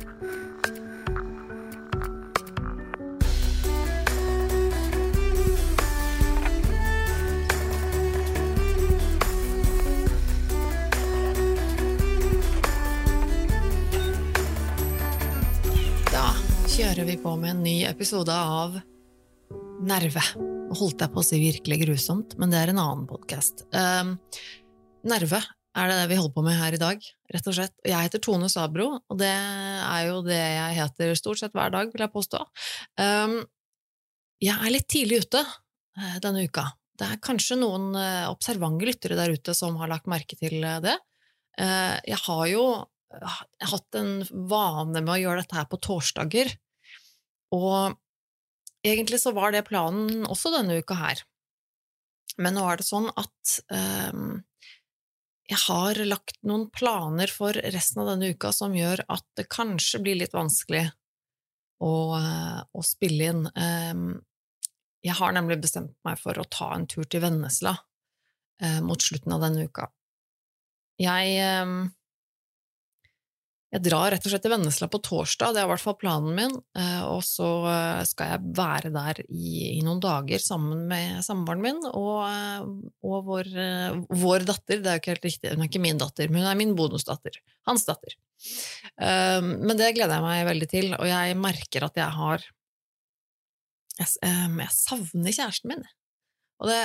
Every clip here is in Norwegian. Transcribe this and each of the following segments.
Da kjører vi på med en ny episode av Nerve. Holdt jeg på å si virkelig grusomt, men det er en annen podkast. nerve er det det vi holder på med her i dag, rett og slett. Jeg heter Tone Sabro, og det er jo det jeg heter stort sett hver dag, vil jeg påstå. Um, jeg er litt tidlig ute eh, denne uka. Det er kanskje noen eh, observante lyttere der ute som har lagt merke til eh, det. Jeg har jo hatt en vane med å gjøre dette her på torsdager, og egentlig så var det planen også denne uka her. Men nå er det sånn at ehm, jeg har lagt noen planer for resten av denne uka som gjør at det kanskje blir litt vanskelig å, eh, å spille inn. Ehm, jeg har nemlig bestemt meg for å ta en tur til Vennesla eh, mot slutten av denne uka. Jeg, ehm, jeg drar rett og slett til Vennesla på torsdag, det er i hvert fall planen min, eh, og så eh, skal jeg være der i, i noen dager sammen med samboeren min og, eh, og vår, vår datter. Det er jo ikke helt riktig, hun er ikke min datter, men hun er min bonusdatter. Hans datter. Men det gleder jeg meg veldig til, og jeg merker at jeg har Jeg, jeg savner kjæresten min. Og det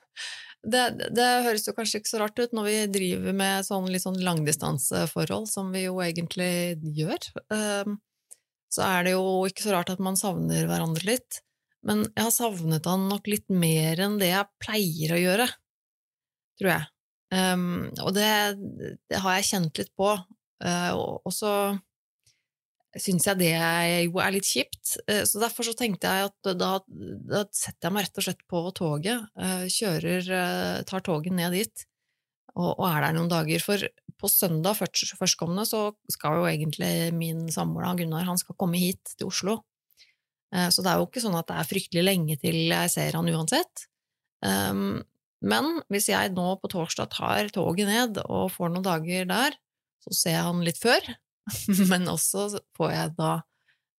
det, det høres jo kanskje ikke så rart ut når vi driver med sånn litt sånn langdistanseforhold, som vi jo egentlig gjør. Um, Så er det jo ikke så rart at man savner hverandre litt. Men jeg har savnet han nok litt mer enn det jeg pleier å gjøre, tror jeg. Um, og det, det har jeg kjent litt på. Og, og så syns jeg det jo er litt kjipt. Eh, Så derfor så tenkte jeg at da, da setter jeg meg rett og slett på toget, eh, kjører, eh, tar toget ned dit, og, og er der noen dager. For på søndag først- førstkommende så skal jo egentlig min samboer Gunnar han skal komme hit til Oslo. Så det er jo ikke sånn at det er fryktelig lenge til jeg ser han uansett. Men hvis jeg nå på torsdag tar toget ned og får noen dager der, så ser jeg han litt før, men også får jeg da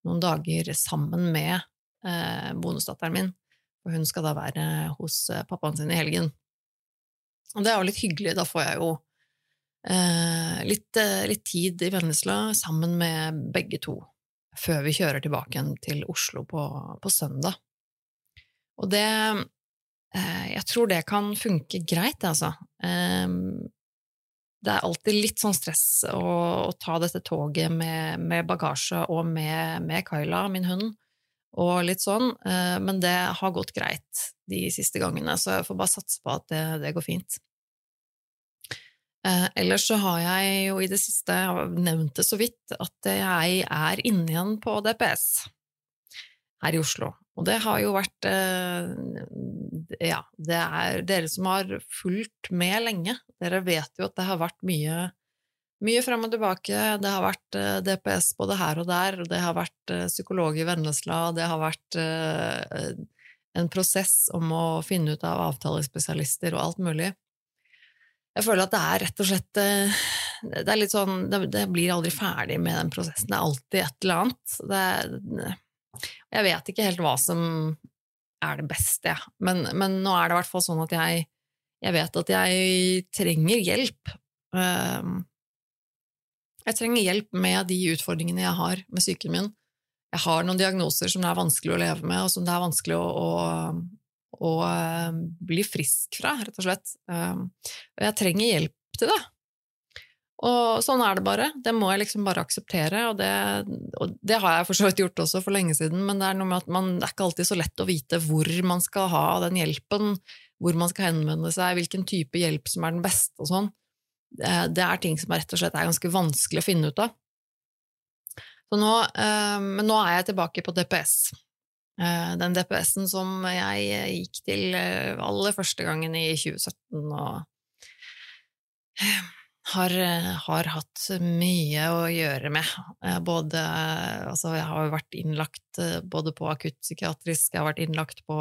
noen dager sammen med eh, bonusdatteren min, og hun skal da være hos eh, pappaen sin i helgen. Og det er jo litt hyggelig, da får jeg jo eh, litt, eh, litt tid i Vennesla sammen med begge to, før vi kjører tilbake igjen til Oslo på, på søndag. Og det eh, Jeg tror det kan funke greit, altså. Eh, det er alltid litt sånn stress å, å ta dette toget med, med bagasje og med, med Kyla, min hund, og litt sånn, eh, men det har gått greit de siste gangene, så jeg får bare satse på at det, det går fint. Eh, ellers så har jeg jo i det siste nevnt det så vidt, at jeg er inne igjen på DPS her i Oslo. Og det har jo vært eh, Ja, det er dere som har fulgt med lenge. Dere vet jo at det har vært mye, mye frem og tilbake. Det har vært eh, DPS både her og der, og det har vært eh, psykolog i Vennesla, det har vært en prosess om å finne ut av avtalespesialister og alt mulig. Jeg føler at det er rett og slett Det er litt sånn Det, det blir aldri ferdig med den prosessen. Det er alltid et eller annet. Det er, jeg vet ikke helt hva som er det beste, jeg. Men, men nå er det i hvert fall sånn at jeg, jeg vet at jeg trenger hjelp. Um, Jeg trenger hjelp med de utfordringene jeg har med psyken min. Jeg har noen diagnoser som det er vanskelig å leve med, og som det er vanskelig å, å, å eh, bli frisk fra, rett og slett. Um, Og jeg trenger hjelp til det. Og sånn er det bare. Det må jeg liksom bare akseptere, og det, og det har jeg for så vidt gjort også for lenge siden, men det er noe med at man, det er ikke alltid så lett å vite hvor man skal ha den hjelpen, hvor man skal henvende seg, hvilken type hjelp som er den beste og sånn. Det, er ting som rett og slett er ganske vanskelig å finne ut av. Så nå, eh, men nå er jeg tilbake på DPS. Eh, den DPS-en som jeg gikk til eh, aller første gangen i 2017, og eh, har, har hatt mye å gjøre med. Eh, Både, altså jeg har vært innlagt eh, både på akuttpsykiatrisk, jeg har vært innlagt på,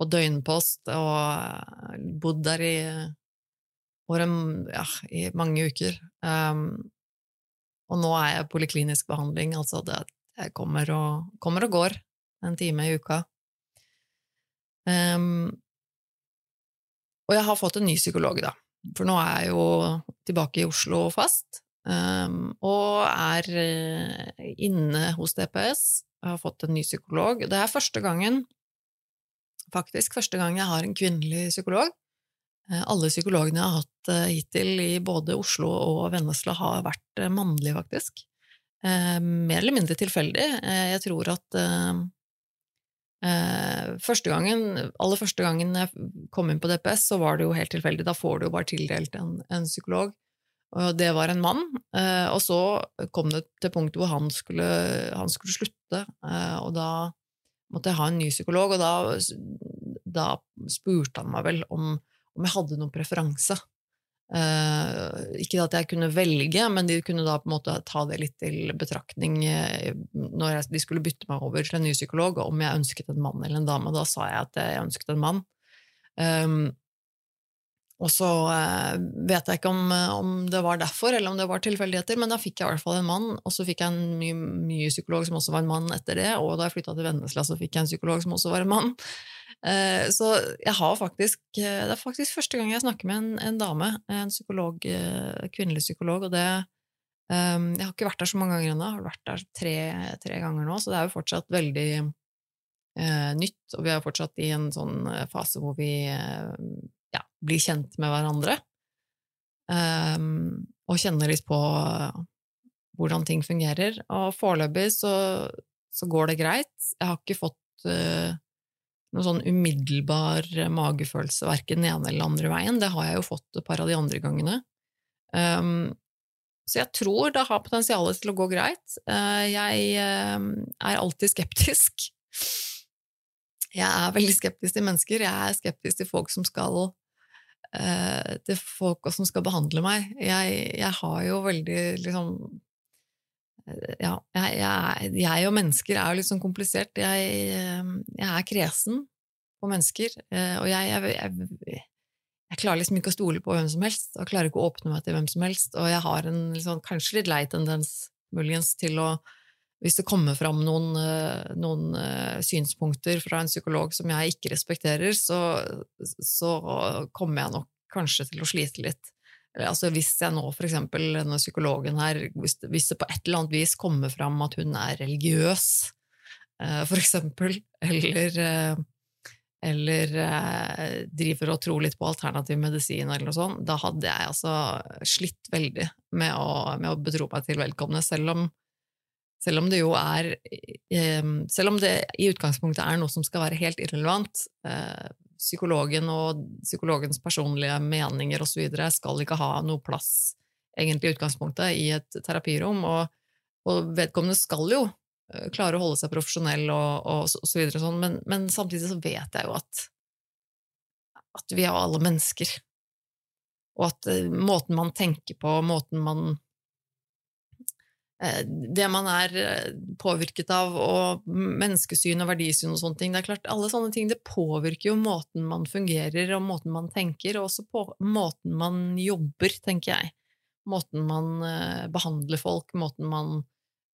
på døgnpost og eh, bodd der i, en, ja, i mange uker. Um, og nå er jeg poliklinisk behandling, altså det jeg kommer og, kommer og går en time i uka. Um, og jeg har fått en ny psykolog, da, for nå er jeg jo tilbake i Oslo fast, um, og er uh, inne hos DPS. Jeg har fått en ny psykolog. Det er første gangen, faktisk første gang jeg har en kvinnelig psykolog. Uh, alle psykologene jeg har hatt uh, hittil i både Oslo og Vennesla, har vært mannlige, faktisk. Mer eller mindre tilfeldig. Jeg tror at Eh, første gangen, aller første gangen jeg kom inn på DPS, så var det jo helt tilfeldig. Da får du jo bare tildelt en, en psykolog. Og det var en mann. Eh, og så kom det til punktet hvor han skulle, han skulle slutte, eh, og da måtte jeg ha en ny psykolog, og da, da spurte han meg vel om, om jeg hadde noen preferanse. Uh, ikke at jeg kunne velge, men de kunne da på en måte ta det litt til betraktning uh, når jeg, de skulle bytte meg over til en ny psykolog, om jeg ønsket en mann eller en dame. Da sa jeg at jeg ønsket en mann. Um, og så uh, vet jeg ikke om, om, det var derfor, eller om det var tilfeldigheter, men da fikk jeg i hvert fall en mann, og så fikk jeg en ny, ny psykolog som også var en mann etter det, og da jeg flytta til Vennesla, så fikk jeg en psykolog som også var en mann. Eh, så jeg har faktisk eh, Det er faktisk første gang jeg snakker med en, en dame, en psykolog, eh, kvinnelig psykolog, og det Jeg har ikke vært der så mange ganger ennå, jeg har vært der tre, tre, ganger nå, så det er jo fortsatt veldig nytt, og vi er fortsatt i en sånn fase hvor vi ja, blir kjent med hverandre, um, og kjenner litt på hvordan ting fungerer. Og foreløpig så, så, går det greit. Jeg har ikke fått uh, noen sånn umiddelbar magefølelse verken den ene eller andre veien. Det har jeg jo fått et par av de andre gangene. Um, så jeg tror det har potensial til å gå greit. Uh, jeg uh, er alltid skeptisk. Jeg er veldig skeptisk til mennesker. Jeg er skeptisk til folk som skal uh, til folk som skal behandle meg. Jeg, jeg har jo veldig liksom ja, jeg, jeg, jeg, og mennesker er jo litt sånn komplisert. Jeg, eh, jeg er kresen på mennesker, eh, og jeg, klarer liksom ikke å stole på hvem som helst, og klarer ikke å åpne meg til hvem som helst, og jeg har en liksom, kanskje litt lei tendens, muligens, til å hvis det kommer fram noen, eh, noen synspunkter fra en psykolog som jeg ikke respekterer, så, så kommer jeg nok kanskje til å slite litt. Altså hvis jeg nå for eksempel denne psykologen her, hvis hvis det, på et eller annet vis kommer fram at hun er religiøs, eh, for eksempel, eller, eh, eller eh, driver og tror litt på alternativ medisin eller noe sånt, da hadde jeg altså slitt veldig med å, med å betro meg til vedkommende, selv selv om det jo er Selv om det i utgangspunktet er noe som skal være helt irrelevant, psykologen og psykologens personlige meninger osv. skal ikke ha noe plass egentlig i utgangspunktet i et terapirom, og, og vedkommende skal jo eh, klare å holde seg profesjonell og, og så, videre, sånn, men, men, samtidig så vet jeg jo at, at vi er alle mennesker, og at uh, måten man tenker på, måten man Eh, det man er eh, påvirket av, og menneskesyn og verdisyn og sånne ting. Det er klart, Alle sånne ting det påvirker jo måten man fungerer og måten man tenker, og også på måten man jobber, tenker jeg. Måten man eh, behandler folk, måten man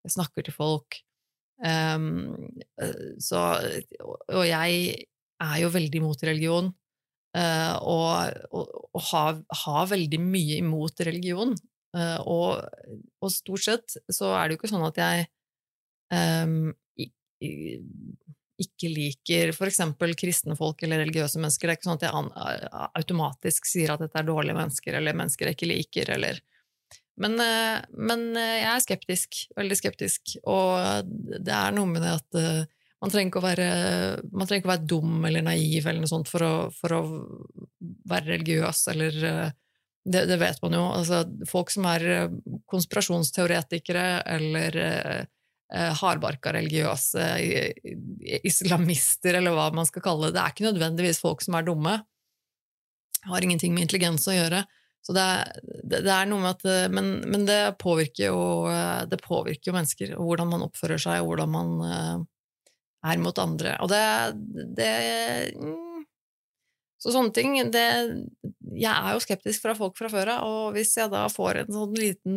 snakker til folk. Um, så, og jeg er jo veldig imot religion, og, og, og har, har, veldig mye imot religion. Uh, og, og, stort sett så er det jo ikke sånn at jeg um, ikke liker for eksempel kristne folk eller religiøse mennesker. Det er ikke sånn at jeg automatisk sier at dette er dårlige mennesker, eller mennesker jeg ikke liker, eller men, uh, men uh, jeg er skeptisk, veldig skeptisk, og det er noe med det at man trenger, ikke å være, ikke å være dum eller naiv eller noe sånt for å, for å være religiøs eller det, det, vet man jo. Altså, folk som er eh, konspirasjonsteoretikere eller eh, eh, hardbarka religiøse islamister, eller hva man skal kalle det. Det er ikke nødvendigvis folk som er dumme. Har ingenting med intelligens å gjøre. Så det, det, det er noe med at, eh, men, men det, påvirker jo, det påvirker jo mennesker, og hvordan man oppfører seg, og hvordan man er mot andre. Og det, det så sånne ting det, Jeg er jo skeptisk fra folk fra før av, og hvis jeg da får en sånn liten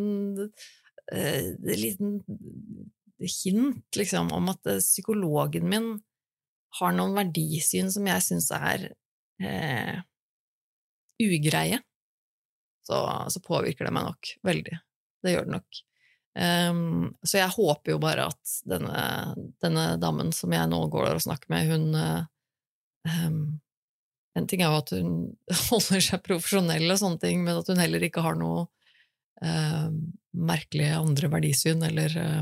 eh, liten hint, liksom, om at eh, psykologen min har noen verdisyn som jeg syns er eh, ugreie, så, så, påvirker det meg nok veldig. Det gjør det nok. Um, så jeg håper jo bare at denne, denne damen som jeg nå går og snakker med, hun um, En ting er jo at hun holder seg profesjonell og sånne ting, men at hun heller ikke har noe eh, merkelige andre verdisyn eller eh,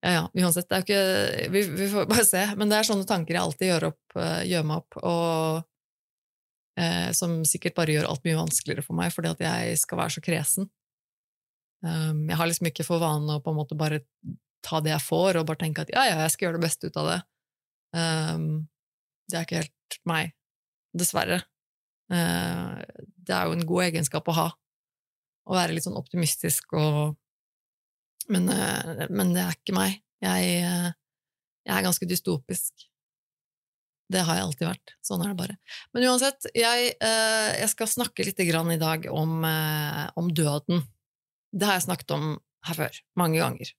ja, ja, uansett, det er jo ikke vi, vi, får bare se. Men det er sånne tanker jeg alltid gjør, opp, eh, gjør meg opp, og eh, som sikkert bare gjør alt mye vanskeligere for meg, fordi at jeg skal være så kresen. Um, jeg har liksom ikke for vane å på en måte bare ta det jeg får, og bare tenke at ja, ja, jeg skal gjøre det beste ut av det. Um, det er ikke helt meg, dessverre. Uh, det er jo en god egenskap å ha, å være litt sånn optimistisk og men, uh, men det er ikke meg. Jeg, uh, jeg er ganske dystopisk. Det har jeg alltid vært. Sånn er det bare. Men uansett, jeg, jeg skal snakke litt i dag om, om døden. Det har jeg snakket om her før, mange ganger.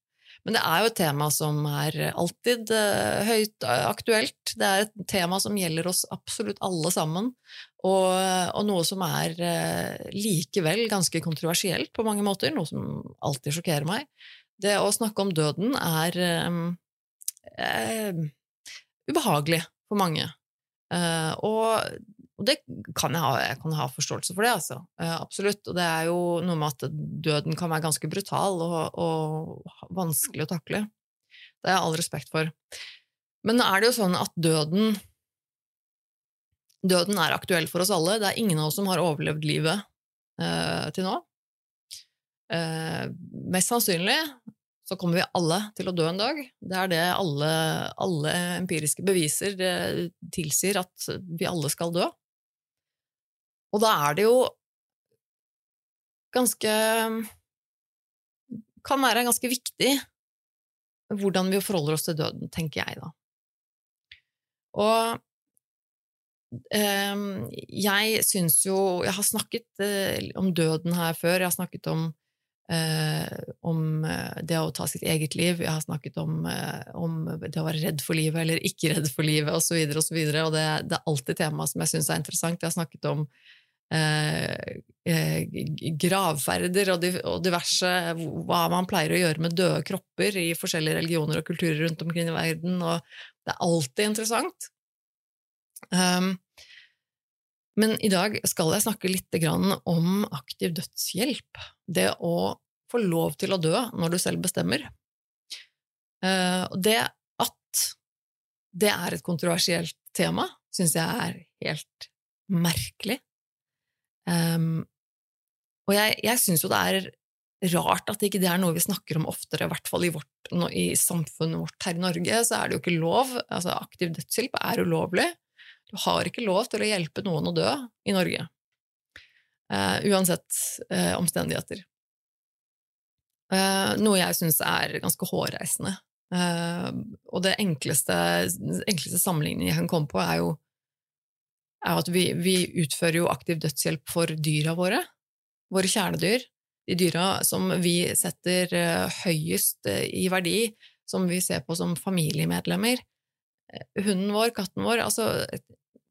Men det er jo et tema som er alltid uh, høyt uh, aktuelt. Det er et tema som gjelder oss absolutt alle sammen, og, og noe som er uh, likevel ganske kontroversielt på mange måter, noe som alltid sjokkerer meg. Det å snakke om døden er ubehagelig for mange. og og det kan jeg ha, jeg kan ha forståelse for det, altså. Eh, absolutt. Og det er jo noe med at døden kan være ganske brutal og, og vanskelig å takle. Det har jeg all respekt for. Men er det jo sånn at døden Døden er aktuell for oss alle. Det er ingen av oss som har overlevd livet eh, til nå. Eh, mest sannsynlig så kommer vi alle til å dø en dag. Det er det alle, alle empiriske beviser tilsier, at vi alle skal dø. Og da er det jo ganske Kan være ganske viktig hvordan vi forholder oss til døden, tenker jeg, da. Og eh, jeg syns jo Jeg har snakket eh, om døden her før. Jeg har snakket om, eh, om eh, det å ta sitt eget liv. Jeg har snakket om, eh, om det å være redd for livet eller ikke redd for livet, osv., og, så videre, og, så og det, det, er alltid tema som jeg syns er interessant. Jeg har snakket om gravferder og, diverse Hva man pleier å gjøre med døde kropper i forskjellige religioner og kulturer rundt omkring i verden, og det er alltid interessant. Um, men i dag skal jeg snakke litt om aktiv dødshjelp. Det å få lov til å dø når du selv bestemmer. Uh, det at det er et kontroversielt tema, syns jeg er helt merkelig. Um, og jeg, jeg syns jo det er rart at ikke det er noe vi snakker om oftere, i hvert fall i, vårt, i samfunnet vårt her i Norge, så er det jo ikke lov. Altså, aktiv dødshjelp er ulovlig. Du har ikke lov til å hjelpe noen å dø i Norge. Uh, uansett uh, omstendigheter. Uh, noe jeg syns er ganske hårreisende. og det enkleste, enkleste sammenligningen jeg kan komme på, er jo er at vi, vi, utfører jo aktiv dødshjelp for dyra våre, våre kjæledyr, de dyra som vi setter eh, høyest eh, i verdi, som vi ser på som familiemedlemmer. Eh, hunden vår, katten vår altså, er,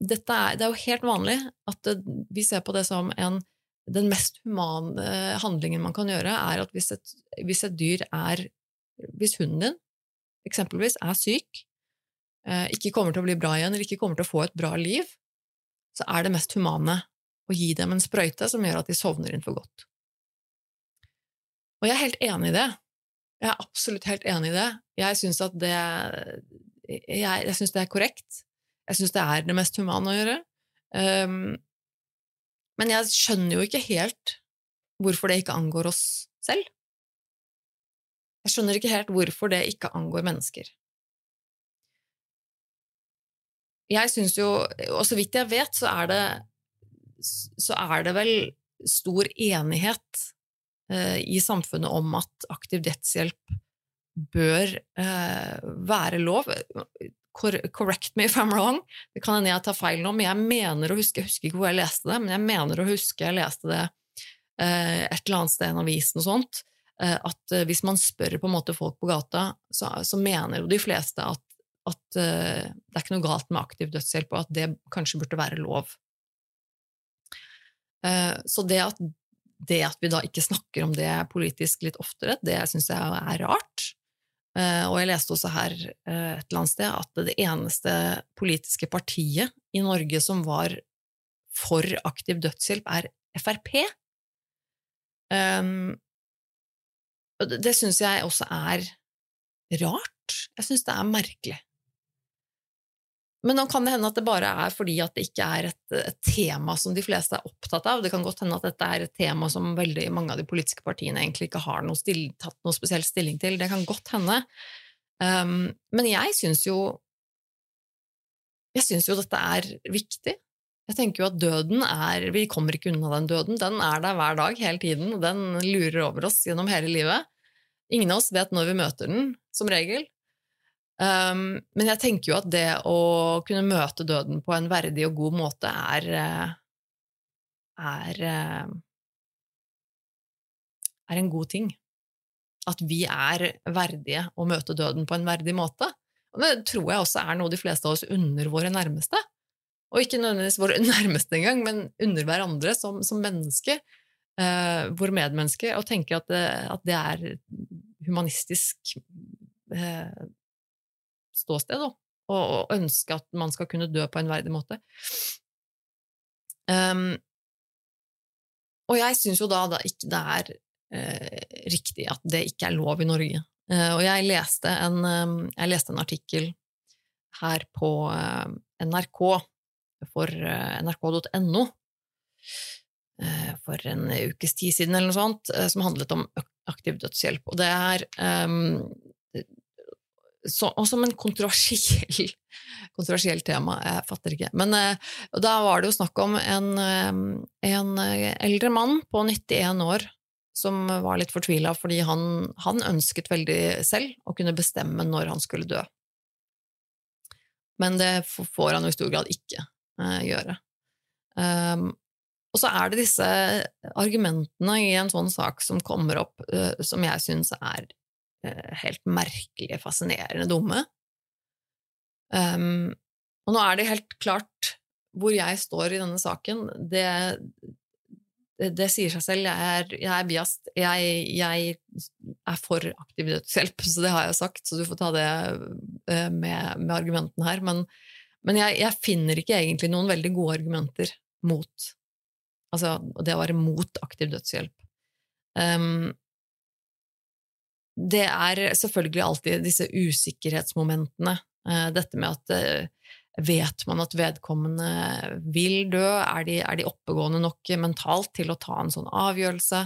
Det er jo helt vanlig at vi ser på det som en den mest humane handlingen man kan gjøre, er at hvis et, hvis et dyr er Hvis hunden din eksempelvis er syk, ikke kommer til å bli bra igjen, eller ikke kommer til å få et bra liv, så er det mest humane å gi dem en sprøyte som gjør at de sovner inn for godt. Og jeg er helt enig i det. Jeg er absolutt helt enig i det. Jeg syns at det jeg, jeg synes det er korrekt. Jeg syns det er det mest humane å gjøre. Um, men jeg skjønner jo ikke helt hvorfor det ikke angår oss selv. Jeg skjønner ikke helt hvorfor det ikke angår mennesker. Jeg syns jo Og så vidt jeg vet, så er det, så er det vel stor enighet eh, i samfunnet om at aktiv rettshjelp bør eh, være lov. Correct me if I'm wrong, det kan hende jeg tar feil nå, men jeg mener å huske, jeg husker ikke hvor jeg leste det, men jeg mener å huske jeg leste det eh, et eller annet sted i en avis og sånt, eh, at eh, hvis man spør på en måte folk på gata, så, så mener jo de fleste at, at eh, det er ikke noe galt med aktiv dødshjelp, og at det kanskje burde være lov. Eh, så det at, det at vi da ikke snakker om det politisk litt oftere, det syns jeg er rart. Eh, og jeg leste også her et eller annet sted at det eneste politiske partiet i Norge som var for aktiv dødshjelp, er Frp. Det det syns jeg også er rart. Jeg syns det er merkelig. Men nå kan det hende at det bare er fordi at det ikke er et, tema som de fleste er opptatt av. Det kan godt hende at dette er et tema som veldig mange av de politiske partiene egentlig ikke har noe still, tatt noe spesiell stilling til. Det kan godt hende. Um, men jeg syns jo Jeg syns jo dette er viktig. Jeg tenker jo at døden er Vi kommer ikke unna den døden. Den er der hver dag, hele tiden. Den lurer over oss gjennom hele livet. Ingen av oss vet når vi møter den, som regel. Um, men jeg tenker jo at det å kunne møte døden på en verdig og god måte er eh, er eh, er en god ting. At vi er verdige å møte døden på en verdig måte. Og det tror jeg også er noe de fleste av oss unner våre nærmeste. Og ikke nødvendigvis våre nærmeste engang, men unner hverandre som, som mennesker. Uh, våre medmennesker. Og tenker at det, at det er humanistisk eh, ståsted, og, og ønske at man skal kunne dø på en verdig måte. Um, og jeg syns jo da, da ikke det er uh, riktig at det ikke er lov i Norge. Uh, og jeg leste, en, um, jeg leste en artikkel her på uh, NRK, for nrk.no, for en ukes tid siden eller noe sånt, som handlet om aktiv dødshjelp. Og det er um, så, og som en kontroversiell, kontroversiell tema. Jeg fatter ikke. Men eh, da var det jo snakk om en, eh, en eh, eldre mann på 91 år som var litt fortvila fordi han, han, ønsket veldig selv å kunne bestemme når han skulle dø. Men det får han jo i stor grad ikke eh, gjøre. Um, og så er det disse argumentene i en sånn sak som kommer opp, uh, som jeg syns er helt merkelige, fascinerende dumme. Um, og nå er det helt klart hvor jeg står i denne saken. Det, det, det sier seg selv. Jeg er, jeg er biast. Jeg, jeg, er for aktiv dødshjelp, så det har jeg sagt, så du får ta det eh, med, med argumentene her. Men, men jeg, jeg, finner ikke egentlig noen veldig gode argumenter mot altså det å være mot aktiv dødshjelp. Um, det er selvfølgelig alltid disse usikkerhetsmomentene. Eh, dette med at eh, Vet man at vedkommende vil dø? Er de, er de oppegående nok mentalt til å ta en sånn avgjørelse?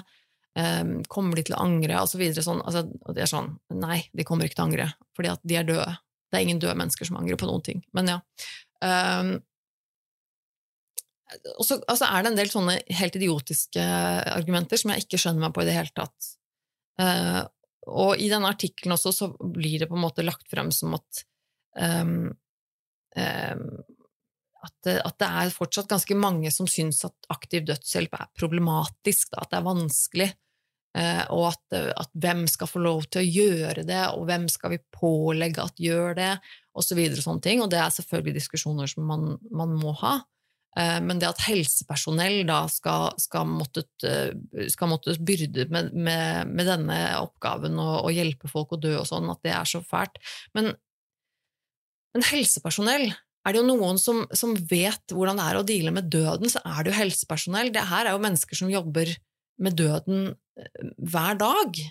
Eh, kommer de til å angre? Og så videre. Sånn, altså, og det er sånn Nei, de kommer ikke til å angre, fordi at de er døde. Det er ingen døde mennesker som angrer på noen ting. Men ja. Um, og så altså er det en del sånne helt idiotiske argumenter som jeg ikke skjønner meg på i det hele tatt. Uh, og i denne artikkelen også så blir det på en måte lagt frem som at um, um, at, det, at, det, er fortsatt ganske mange som syns at aktiv dødshjelp er problematisk, da, at det er vanskelig, uh, og at, at, hvem skal få lov til å gjøre det, og hvem skal vi pålegge at gjør det, og så videre og sånne ting. Og det er selvfølgelig diskusjoner som man, man må ha. Eh, men det at helsepersonell da skal, skal måtte, eh, skal måtte byrde med, med, med, denne oppgaven og, og, hjelpe folk å dø og sånn, at det er så fælt. Men, men helsepersonell er det jo noen som, som, vet hvordan det er å deale med døden, så er det jo helsepersonell. Det her er jo mennesker som jobber med døden eh, hver dag.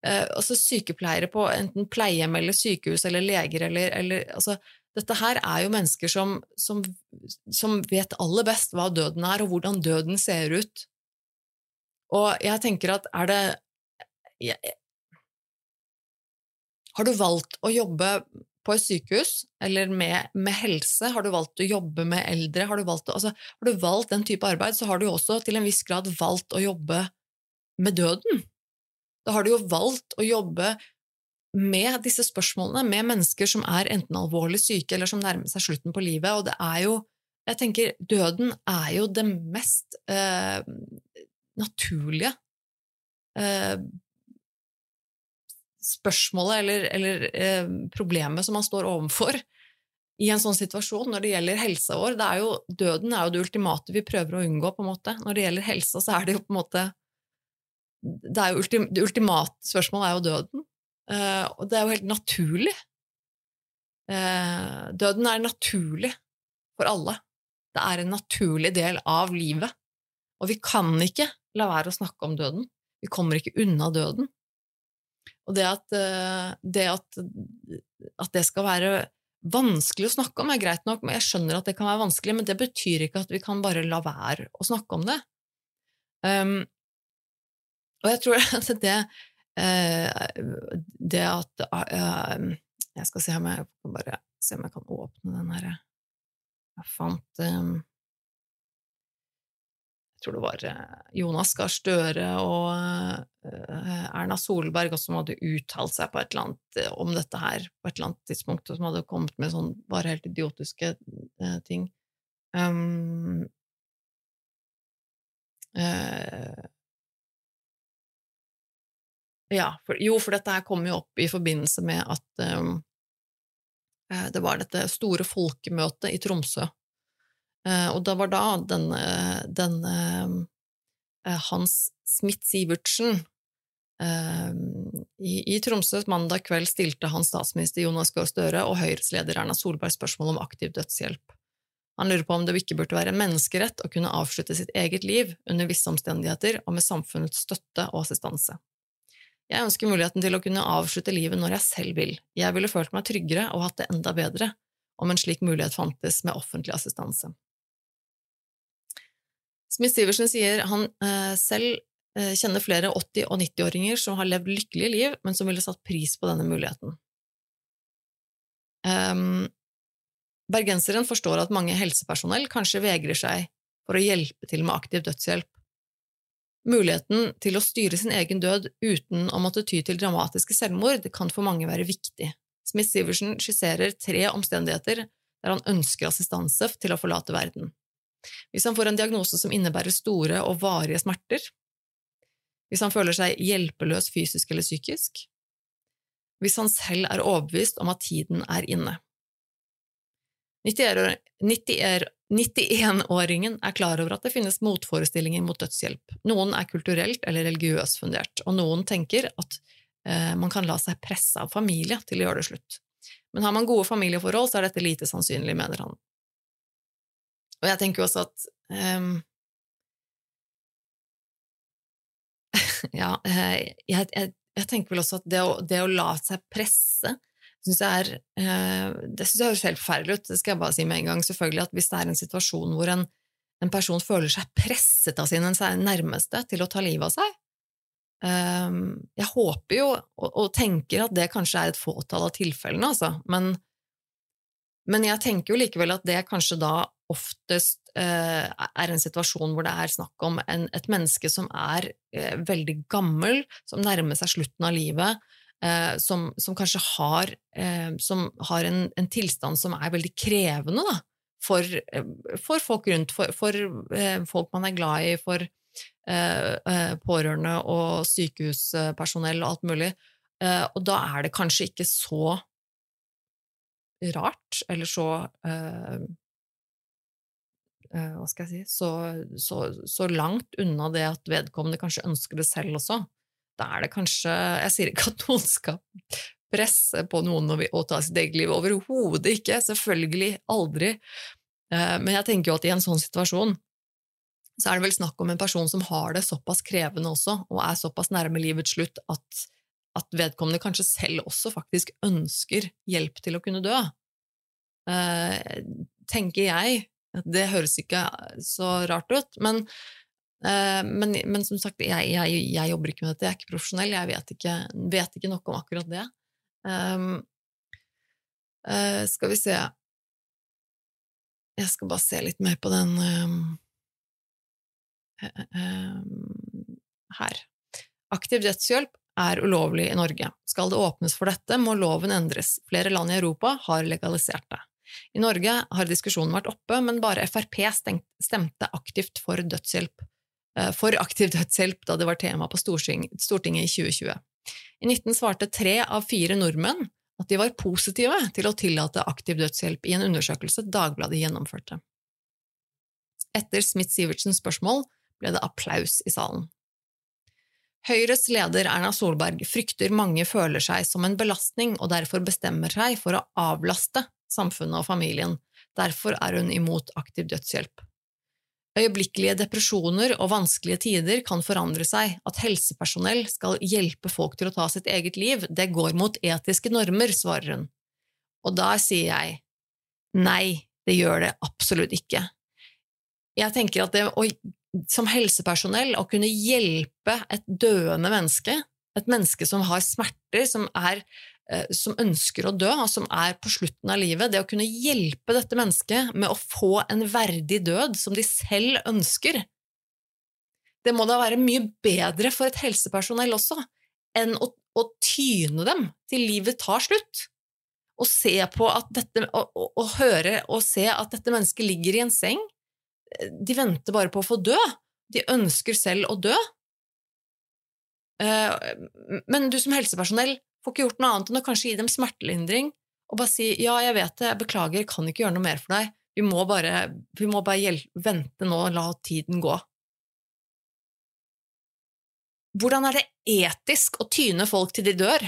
Altså sykepleiere på enten pleiehjem eller sykehus eller leger eller, eller altså, dette her er jo mennesker som, som, som, vet aller best hva døden er, og hvordan døden ser ut. Og jeg tenker at er det jeg, Har du valgt å jobbe på et sykehus, eller med, med, helse, har du valgt å jobbe med eldre, har du, valgt, altså, har du valgt den type arbeid, så har du også til en viss grad valgt å jobbe med døden. Da har du jo valgt å jobbe med disse spørsmålene, med mennesker som er enten alvorlig syke eller som nærmer seg slutten på livet. Og det er jo Jeg tenker døden er jo det mest eh, naturlige eh, spørsmålet eller, eller eh, problemet som man står overfor i en sånn situasjon når det gjelder helsa vår. Det er jo, døden er jo det ultimate vi prøver å unngå. på en måte. Når det gjelder helsa, så er det jo på en måte Det, ultim, det ultimate spørsmålet er jo døden. Uh, og det er jo helt naturlig. Uh, døden er naturlig for alle. Det er en naturlig del av livet. Og vi kan ikke la være å snakke om døden. Vi kommer ikke unna døden. Og det at, uh, det, at, at det skal være vanskelig å snakke om, er greit nok, men jeg skjønner at det kan være vanskelig, men det betyr ikke at vi kan bare la være å snakke om det. Um, og jeg tror at det, det at uh, Jeg skal se om jeg bare se om jeg kan åpne den her Jeg fant um, jeg tror det var eh, Jonas Gahr Støre og eh, Erna Solberg som hadde uttalt seg på et eller annet eh, om dette her på et eller annet tidspunkt, og som hadde kommet med sånn bare helt idiotiske ting. Um, uh, ja, for, jo, for dette her kom jo opp i forbindelse med at um, det var dette store folkemøtet i Tromsø Uh, og det var da den, eh, den uh, Hans Smith-Sivertsen i, i, Tromsø mandag kveld stilte han statsminister Jonas Gahr Støre og Høyres leder Erna Solberg spørsmål om aktiv dødshjelp. Han lurer på om det ikke burde være en menneskerett å kunne avslutte sitt eget liv under visse omstendigheter og med samfunnets støtte og assistanse. Jeg ønsker muligheten til å kunne avslutte livet når jeg selv vil. Jeg ville følt meg tryggere og hatt det enda bedre om en slik mulighet fantes med offentlig assistanse. Smith Siversen sier han eh, selv eh, kjenner flere 80- og 90-åringer som har levd lykkelige liv, men som ville satt pris på denne muligheten. Um, bergenseren forstår at mange helsepersonell kanskje vegrer seg for å hjelpe til med aktiv dødshjelp. Muligheten til å styre sin egen død uten å måtte ty til dramatiske selvmord kan for mange være viktig. Smith-Sivertsen skisserer tre omstendigheter der han ønsker assistanse til å forlate verden. Hvis han får en diagnose som innebærer store og varige smerter, hvis han føler seg hjelpeløs fysisk eller psykisk, hvis han selv er overbevist om at tiden er inne. 91-åringen er klar over at det finnes motforestillinger mot dødshjelp. Noen er kulturelt eller religiøst fundert, og noen tenker at eh, man kan la seg presse av familie til å gjøre det slutt. Men har man gode familieforhold, så er dette lite sannsynlig, mener han. Og jeg tenker jo også at Ja, eh, jeg, jeg, jeg, tenker vel også at det å, det å la seg presse synes er, uh, det syns jeg høres helt forferdelig ut, det skal jeg bare si med en gang. Selvfølgelig at hvis det er en situasjon hvor en, en person føler seg presset av sine nærmeste til å ta livet av seg, um, jeg håper jo og, og, tenker at det kanskje er et fåtall av tilfellene, altså, men, men jeg tenker jo likevel at det kanskje da oftest eh, er en situasjon hvor det er snakk om en, et menneske som er eh, veldig gammel, som nærmer seg slutten av livet, eh, som, som, kanskje har, eh, som har en, en, tilstand som er veldig krevende da, for, eh, for, folk rundt, for, for eh, folk man er glad i, for pårørende og sykehuspersonell og alt mulig. og da er det kanskje ikke så rart, eller så Eh, hva skal jeg si, så, så, så, langt unna det at vedkommende kanskje ønsker det selv også. Da er det kanskje Jeg sier ikke at noen skal presse på noen å ta sitt eget liv, overhodet ikke, selvfølgelig aldri. Eh, men jeg tenker jo at i en sånn situasjon så er det vel snakk om en person som har det såpass krevende også, og er såpass nærme livets slutt at, at vedkommende kanskje selv også faktisk ønsker hjelp til å kunne dø. Eh, tenker jeg, det høres ikke så rart ut, men, men, men som sagt, jeg, jeg, jeg, jobber ikke med dette, jeg er ikke profesjonell, jeg vet ikke, vet ikke noe om akkurat det. Um, uh, skal vi se Jeg skal bare se litt mer på den um, her. Aktiv dødshjelp er ulovlig i Norge. Skal det åpnes for dette, må loven endres. Flere land i Europa har legalisert det. I Norge har diskusjonen vært oppe, men bare Frp stemte aktivt for dødshjelp, eh, for aktiv dødshjelp da det var tema på Stortinget i 2020. I 19 svarte tre av fire nordmenn at de var positive til å tillate aktiv dødshjelp i en undersøkelse Dagbladet gjennomførte. Etter Smith-Sivertsens spørsmål ble det applaus i salen. Høyres leder Erna Solberg frykter mange føler seg som en belastning og derfor bestemmer seg for å avlaste samfunnet og familien. Derfor er hun imot aktiv dødshjelp. Øyeblikkelige depresjoner og vanskelige tider kan forandre seg. At helsepersonell skal hjelpe folk til å ta sitt eget liv, det går mot etiske normer, svarer hun. Og da sier jeg nei, det gjør det absolutt ikke. Jeg tenker at det å, som helsepersonell å kunne hjelpe et døende menneske, et menneske som har smerter, som er som ønsker å dø, som er på slutten av livet, det å kunne hjelpe dette mennesket med å få en verdig død som de selv ønsker, det må da være mye bedre for et helsepersonell også enn å, å tyne dem til livet tar slutt. Og se på at dette, å, å, høre og se at dette mennesket ligger i en seng. De venter bare på å få dø. De ønsker selv å dø. Eh, men du som helsepersonell Får ikke gjort noe annet enn å kanskje gi dem smertelindring og bare si ja, jeg vet det, jeg beklager, jeg kan ikke gjøre noe mer for deg, vi må bare, vi må bare vente nå, la tiden gå. Hvordan er det etisk å tyne folk til de dør,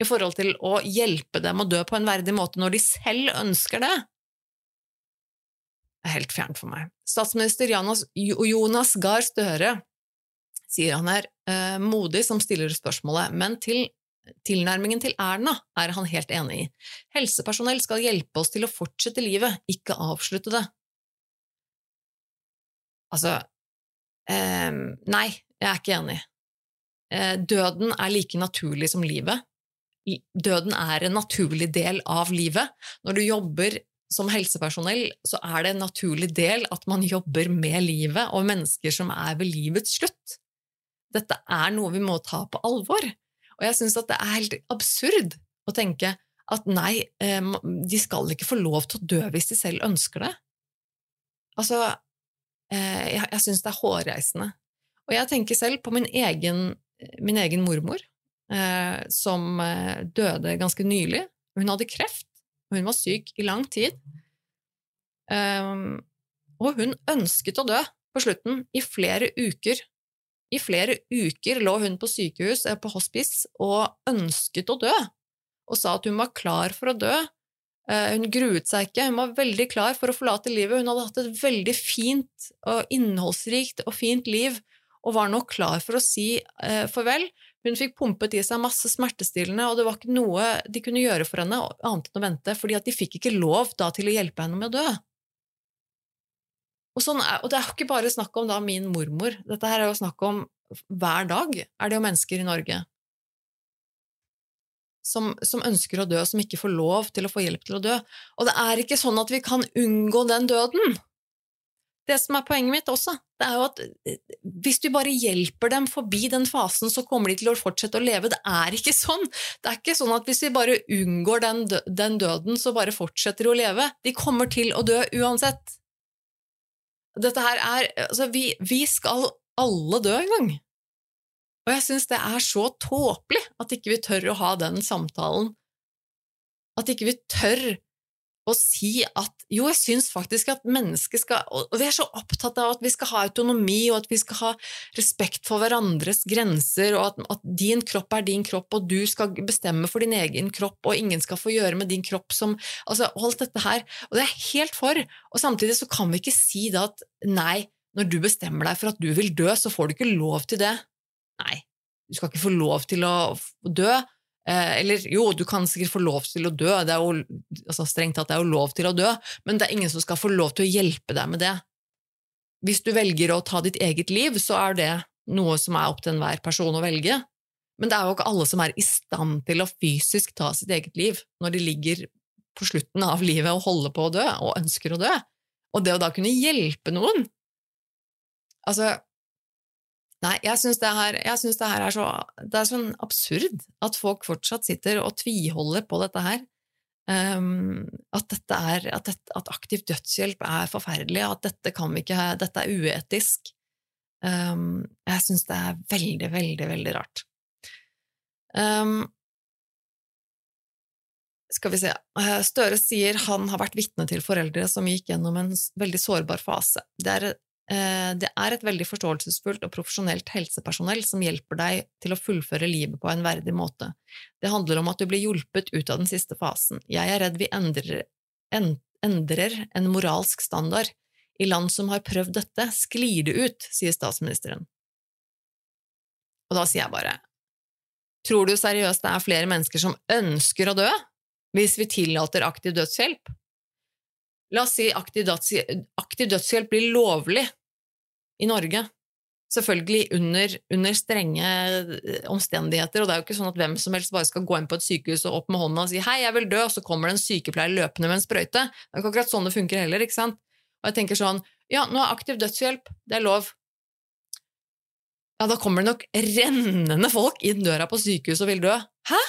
i forhold til å hjelpe dem å dø på en verdig måte når de selv ønsker det? Det er helt fjernt for meg. Statsminister Jonas Gahr Støre sier han er eh, modig som stiller spørsmålet, men til Tilnærmingen til Erna er han helt enig i. Helsepersonell skal hjelpe oss til å fortsette livet, ikke avslutte det. Altså eh, Nei, jeg er ikke enig. Eh, døden er like naturlig som livet. Døden er en naturlig del av livet. Når du jobber som helsepersonell, så er det en naturlig del at man jobber med livet og mennesker som er ved livets slutt. Dette er noe vi må ta på alvor. Og jeg syns at det er helt absurd å tenke at nei, eh, de skal ikke få lov til å dø hvis de selv ønsker det. Altså, eh, jeg, jeg syns det er hårreisende. Og jeg tenker selv på min egen, min egen mormor, eh, som døde ganske nylig. Hun hadde kreft, og hun var syk i lang tid. Og hun ønsket å dø på slutten, i flere uker. I flere uker lå hun på sykehus, eh, på hospice, og ønsket å dø, og sa at hun var klar for å dø. Eh, hun gruet seg ikke, hun var veldig klar for å forlate livet. Hun hadde hatt et veldig fint og innholdsrikt og fint liv, og var nå klar for å si eh, farvel. Hun fikk pumpet i seg masse smertestillende, og det var ikke noe de kunne gjøre for henne annet enn å vente, fordi de fikk ikke lov da til å hjelpe henne med å dø. Og, sånn og, det er jo ikke bare snakk om da min mormor, dette her er jo snakk om hver dag er det jo mennesker i Norge som, som, ønsker å dø, som ikke får lov til å få hjelp til å dø. Og det er ikke sånn at vi kan unngå den døden. Det som er poenget mitt også, det er jo at eh, hvis du bare hjelper dem forbi den fasen, så kommer de til å fortsette å leve. Det er ikke sånn. Det er ikke sånn at hvis vi bare unngår den, den døden, så bare fortsetter de å leve. De kommer til å dø uansett. Dette her er Altså, vi, vi skal alle dø en gang. Og jeg syns det er så tåpelig at ikke vi tør å ha den samtalen. At ikke vi tør å si at jo, jeg syns faktisk at mennesket skal Og vi er så opptatt av at vi skal ha autonomi, og at vi skal ha respekt for hverandres grenser, og at, at, din kropp er din kropp, og du skal bestemme for din egen kropp, og ingen skal få gjøre med din kropp som Altså, alt dette her. Og det er helt for. Og samtidig så kan vi ikke si da at nei, når du bestemmer deg for at du vil dø, så får du ikke lov til det. Nei, du skal ikke få lov til å dø. Eh, eller jo, du kan sikkert få lov til å dø, det er jo, altså strengt tatt det er lov til å dø, men det er ingen som skal få lov til å hjelpe deg med det. Hvis du velger å ta ditt eget liv, så er det noe som er opp til enhver person å velge, men det er jo ikke alle som er i stand til å fysisk ta sitt eget liv når de ligger på slutten av livet og holder på å dø, og ønsker å dø. Og det å da kunne hjelpe noen Altså, Nei, jeg syns det, det, her er så Det er sånn absurd at folk fortsatt sitter og tviholder på dette her. Um, at, dette er, at, dette, at, aktiv dødshjelp er forferdelig, at dette kan vi ikke dette er uetisk. Um, jeg syns det er veldig, veldig, veldig rart. Um, skal vi se eh, Støre sier han har vært vitne til foreldre som gikk gjennom en veldig sårbar fase. Det er, det er et veldig forståelsesfullt og profesjonelt helsepersonell som hjelper deg til å fullføre livet på en verdig måte. Det handler om at du blir hjulpet ut av den siste fasen. Jeg er redd vi endrer, endrer en moralsk standard. I land som har prøvd dette, sklir det ut, sier statsministeren. Og da sier jeg bare, tror du seriøst det er flere mennesker som ønsker å dø? hvis vi tillater aktiv dødshjelp. La oss si aktiv dødshjelp blir lovlig i Norge. Selvfølgelig under, under, strenge eh, omstendigheter, og det er jo ikke sånn at hvem som helst bare skal gå inn på et sykehus og opp med hånda og si 'hei, jeg vil dø', og så kommer det en sykepleier løpende med en sprøyte. Det er ikke akkurat sånn det funker heller, ikke sant? Og jeg tenker sånn ja, nå er aktiv dødshjelp, det er lov. Ja, da kommer det nok rennende folk inn døra på sykehuset og vil dø. Hæ?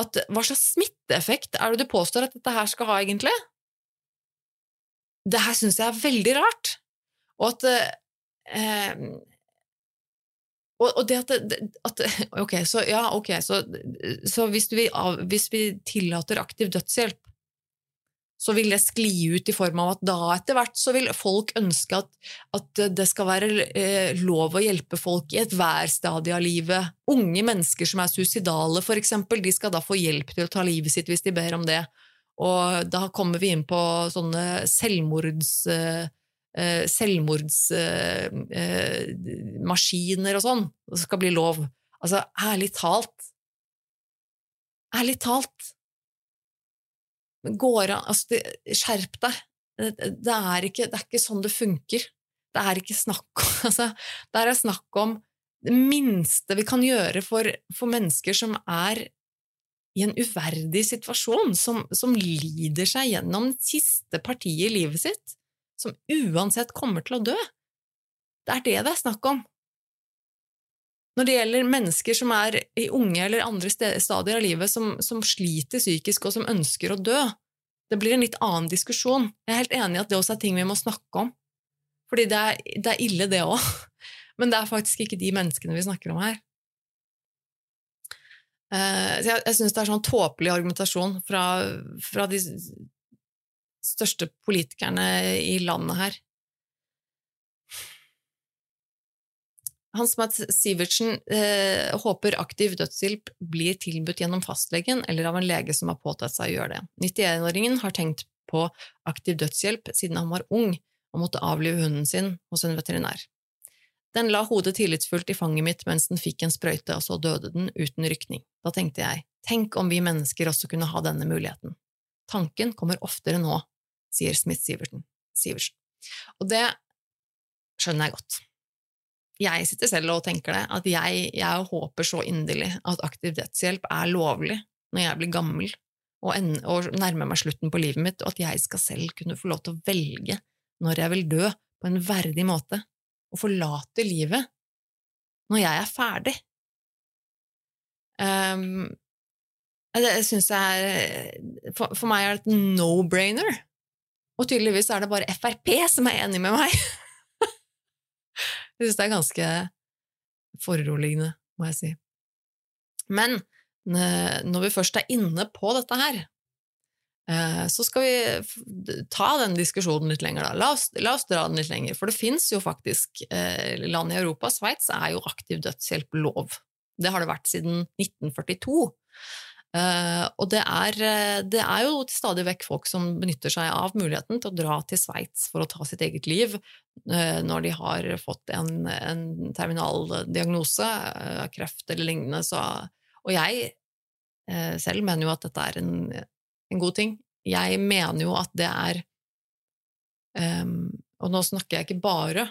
at hva slags smitteeffekt er det du påstår at dette her skal ha, egentlig? Det her syns jeg er veldig rart, og at eh, og, og, det at, at, Ok, så ja, okay, så, så hvis, vi, hvis vi tillater aktiv dødshjelp, så vil det skli ut i form av at da etter hvert så vil folk ønske at, at det skal være eh, lov å hjelpe folk i ethvert stadie av livet. Unge mennesker som er suicidale, for eksempel, de skal da få hjelp til å ta livet sitt hvis de ber om det. Og da kommer vi inn på sånne selvmords... Eh Selvmordsmaskiner eh, eh og sånn. Skal bli lov. Altså, ærlig talt Ærlig talt går an altså, Skjerp deg! Det er, ikke, det er, ikke, sånn det funker. Det er ikke snakk om altså, Det er snakk om det minste vi kan gjøre for, for mennesker som er i en uverdig situasjon, som, som, lider seg gjennom det siste partiet i livet sitt, som uansett kommer til å dø. Det er det det er snakk om. Når det gjelder mennesker som er i unge eller andre stadier av livet, som, som, sliter psykisk og som ønsker å dø, det blir en litt annen diskusjon. Jeg er helt enig i at det også er ting vi må snakke om. Fordi det er, det er ille, det òg. Men det er faktisk ikke de menneskene vi snakker om her. Uh, jeg jeg syns det er sånn tåpelig argumentasjon fra, fra de største politikerne i landet her. Hans Mads Sivertsen eh, håper aktiv dødshjelp blir tilbudt gjennom fastlegen eller av en lege som har påtatt seg å gjøre det. 91-åringen har tenkt på aktiv dødshjelp siden han var ung og måtte avlive hunden sin hos en veterinær. Den la hodet tillitsfullt i fanget mitt mens den fikk en sprøyte, og så døde den uten rykning. Da tenkte jeg, tenk om vi mennesker også kunne ha denne muligheten. Tanken kommer oftere nå, sier Smith-Sivertsen. Og det skjønner jeg godt jeg sitter selv og tenker det, at jeg, jeg håper så inderlig at aktiv dødshjelp er lovlig når jeg blir gammel og, en, og, nærmer meg slutten på livet mitt, og at jeg skal selv kunne få lov til å velge når jeg vil dø på en verdig måte, og forlate livet når jeg er ferdig. Um, det syns jeg er for, for meg er det et no-brainer, og tydeligvis er det bare Frp som er enig med meg. Jeg syns det er ganske foruroligende, må jeg si. Men når vi først er inne på dette her, eh, så skal vi ta den diskusjonen litt lenger, da. La oss, la oss dra den litt lenger. For det fins jo faktisk eh, land i Europa, Sveits er jo aktiv dødshjelp lov. Det har det vært siden 1942. Uh, og det er, eh, det er, jo stadig vekk folk som benytter seg av muligheten til å dra til Sveits for å ta sitt eget liv uh, når de har fått en, en terminaldiagnose, uh, kreft eller lignende. Så, og jeg selv mener jo at dette er en, en, god ting. Jeg mener jo at det er um, Og nå snakker jeg ikke bare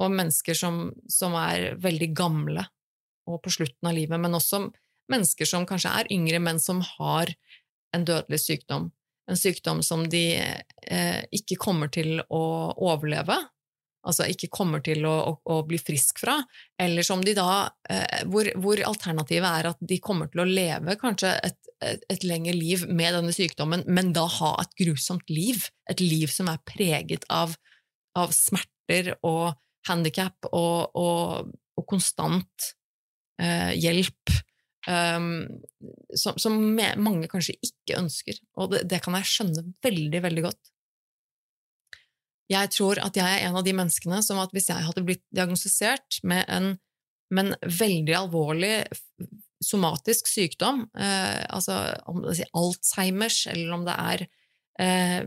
om mennesker som, som er veldig gamle og på slutten av livet, men også om mennesker som kanskje er yngre, men som har en dødelig sykdom. En sykdom som de eh, ikke kommer til å overleve, altså ikke kommer til å, å, å bli frisk fra, eller som de da eh, hvor, hvor, alternativet er at de kommer til å leve kanskje et, et, et lengre liv med denne sykdommen, men da ha et grusomt liv. Et liv som er preget av, av smerter og handikap og, og, og konstant eh, hjelp, um, som, som, mange kanskje ikke ønsker. Og det, det, kan jeg skjønne veldig, veldig godt. Jeg tror at jeg er en av de menneskene som at hvis jeg hadde blitt diagnostisert med en, med en veldig alvorlig somatisk sykdom, eh, altså om det er Alzheimers, eller om det er eh,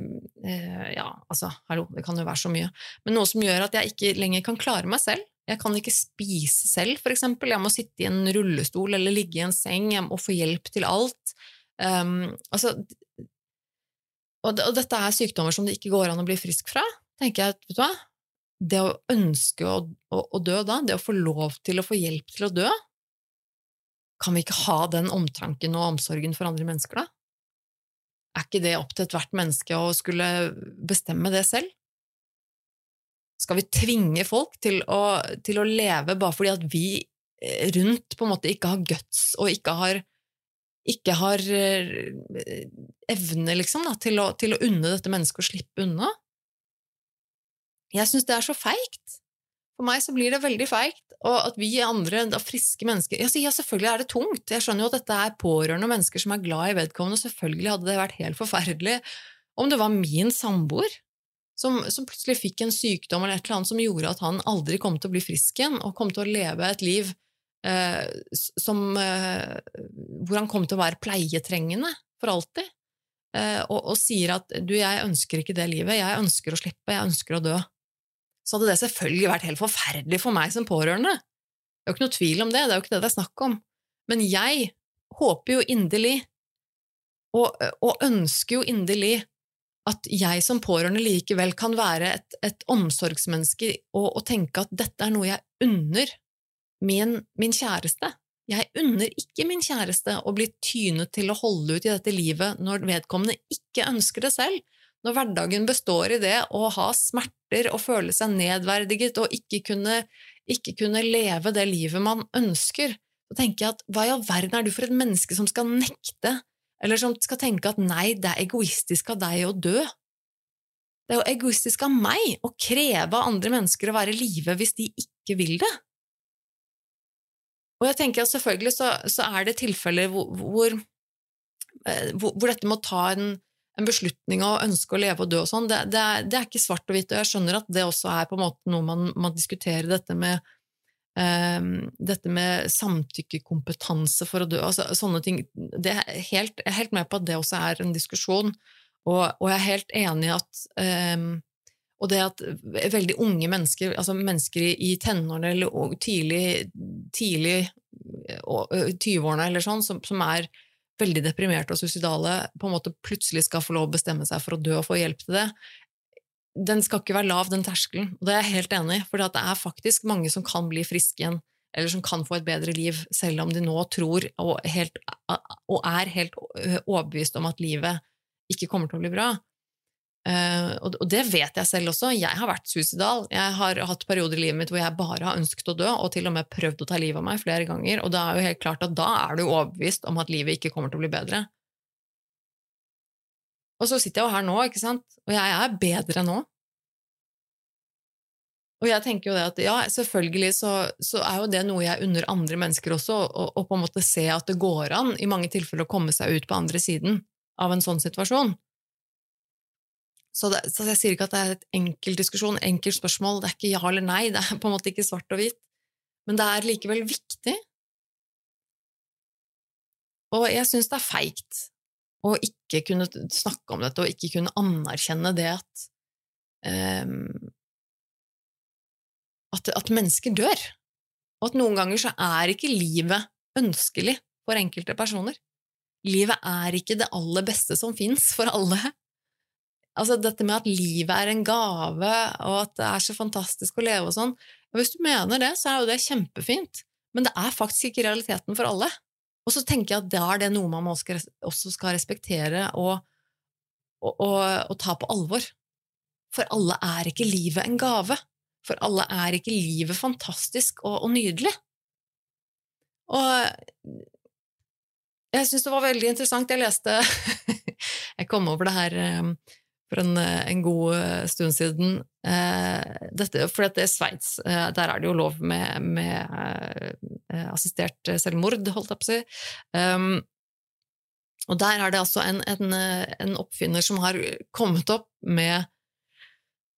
eh, Ja, altså, hallo, det kan jo være så mye. Men noe som gjør at jeg ikke lenger kan klare meg selv. Jeg kan ikke spise selv, eksempel. Jeg må sitte i en rullestol eller ligge i en seng, jeg må få hjelp til alt. Um, altså, og, og, dette er sykdommer som det ikke går an å bli frisk fra tenker jeg vet du hva, det å ønske å, å, å, dø da, det å få lov til å få hjelp til å dø, kan vi ikke ha den omtanken og omsorgen for andre mennesker, da? Er ikke det opp til ethvert menneske å skulle bestemme det selv? Skal vi tvinge folk til å, til å leve bare fordi at vi eh, rundt på en måte ikke har guts og ikke har, ikke har eh, evne liksom, da, til, å, til å unne dette mennesket å slippe unna? Jeg syns det er så feigt. For meg så blir det veldig feigt, og at vi andre, da friske mennesker ja, selvfølgelig er det tungt, jeg skjønner jo at dette er pårørende og mennesker som er glad i vedkommende, selvfølgelig hadde det vært helt forferdelig om det var min samboer som, som, plutselig fikk en sykdom eller et eller annet som gjorde at han aldri kom til å bli frisk igjen, og kom til å leve et liv eh, som, eh, hvor han kom til å være pleietrengende for alltid, eh, og, og sier at du, jeg ønsker ikke det livet, jeg ønsker å slippe, jeg ønsker å dø så hadde det selvfølgelig vært helt forferdelig for meg som pårørende. Det er jo ikke noe tvil om det, det er jo ikke det det er snakk om. Men jeg håper jo inderlig, og, og ønsker jo inderlig, at jeg som pårørende likevel kan være et, et omsorgsmenneske og, og, tenke at dette er noe jeg unner min, min kjæreste. Jeg unner ikke min kjæreste å bli tynet til å holde ut i dette livet når vedkommende ikke ønsker det selv, når hverdagen består i det å ha smerter og føle seg nedverdiget og ikke kunne, ikke kunne leve det livet man ønsker, så tenker jeg at hva i all verden er du for et menneske som skal nekte, eller som skal tenke at nei, det er egoistisk av deg å dø? Det er jo egoistisk av meg å kreve av andre mennesker å være i live hvis de ikke vil det. Og jeg tenker at selvfølgelig så, så er det tilfeller hvor, hvor, eh, hvor, dette å ta en en beslutning og ønske å leve og dø og sånn, det, det, det, er ikke svart og hvitt, og jeg skjønner at det også er på en måte noe man, man diskuterer, dette med, um, dette med samtykkekompetanse for å dø, altså sånne ting. Det er helt, jeg er helt med på at det også er en diskusjon, og, og jeg er helt enig i at um, og det at veldig unge mennesker, altså mennesker i, tenårene eller tidlig, tidlig 20-årene eller sånn, som, som er veldig deprimerte og suicidale på en måte plutselig skal få lov å bestemme seg for å dø og få hjelp til det, den skal ikke være lav, den terskelen. Og det er jeg helt enig i, for det er faktisk mange som kan bli friske igjen, eller som kan få et bedre liv, selv om de nå tror og, helt, og er helt overbevist om at livet ikke kommer til å bli bra. Og, og, det vet jeg selv også. Jeg har vært suicidal. Jeg har hatt perioder i livet mitt hvor jeg bare har ønsket å dø, og til og med prøvd å ta livet av meg flere ganger. Og da er jo helt klart at da er du overbevist om at livet ikke kommer til å bli bedre. Og så sitter jeg jo her nå, ikke sant, og jeg er bedre nå. Og jeg tenker jo det at ja, selvfølgelig så, så er jo det noe jeg unner andre mennesker også, å på en måte se at det går an i mange tilfeller å komme seg ut på andre siden av en sånn situasjon. Så, det, så, jeg sier ikke at det er et enkelt diskusjon, enkelt spørsmål, det er ikke ja eller nei, det er på en måte ikke svart og hvitt, men det er likevel viktig. Og jeg syns det er feigt å ikke kunne snakke om dette og ikke kunne anerkjenne det at um, at, at mennesker dør, og at noen ganger så er ikke livet ønskelig for enkelte personer. Livet er ikke det aller beste som fins for alle. Altså dette med at livet er en gave, og at det er så fantastisk å leve og sånn. Hvis du mener det, så er jo det kjempefint, men det er faktisk ikke realiteten for alle. Og så tenker jeg at da er det noe man også skal respektere og, og, og, og ta på alvor. For alle er ikke livet en gave. For alle er ikke livet fantastisk og, og nydelig. Og jeg syns det var veldig interessant. Jeg leste Jeg kom over det her um, for en, en god stund siden. Dette, for dette er Sveits. Der er det jo lov med, med assistert selvmord, holdt jeg på å si. Um, og der er det altså en, en, en oppfinner som har kommet opp med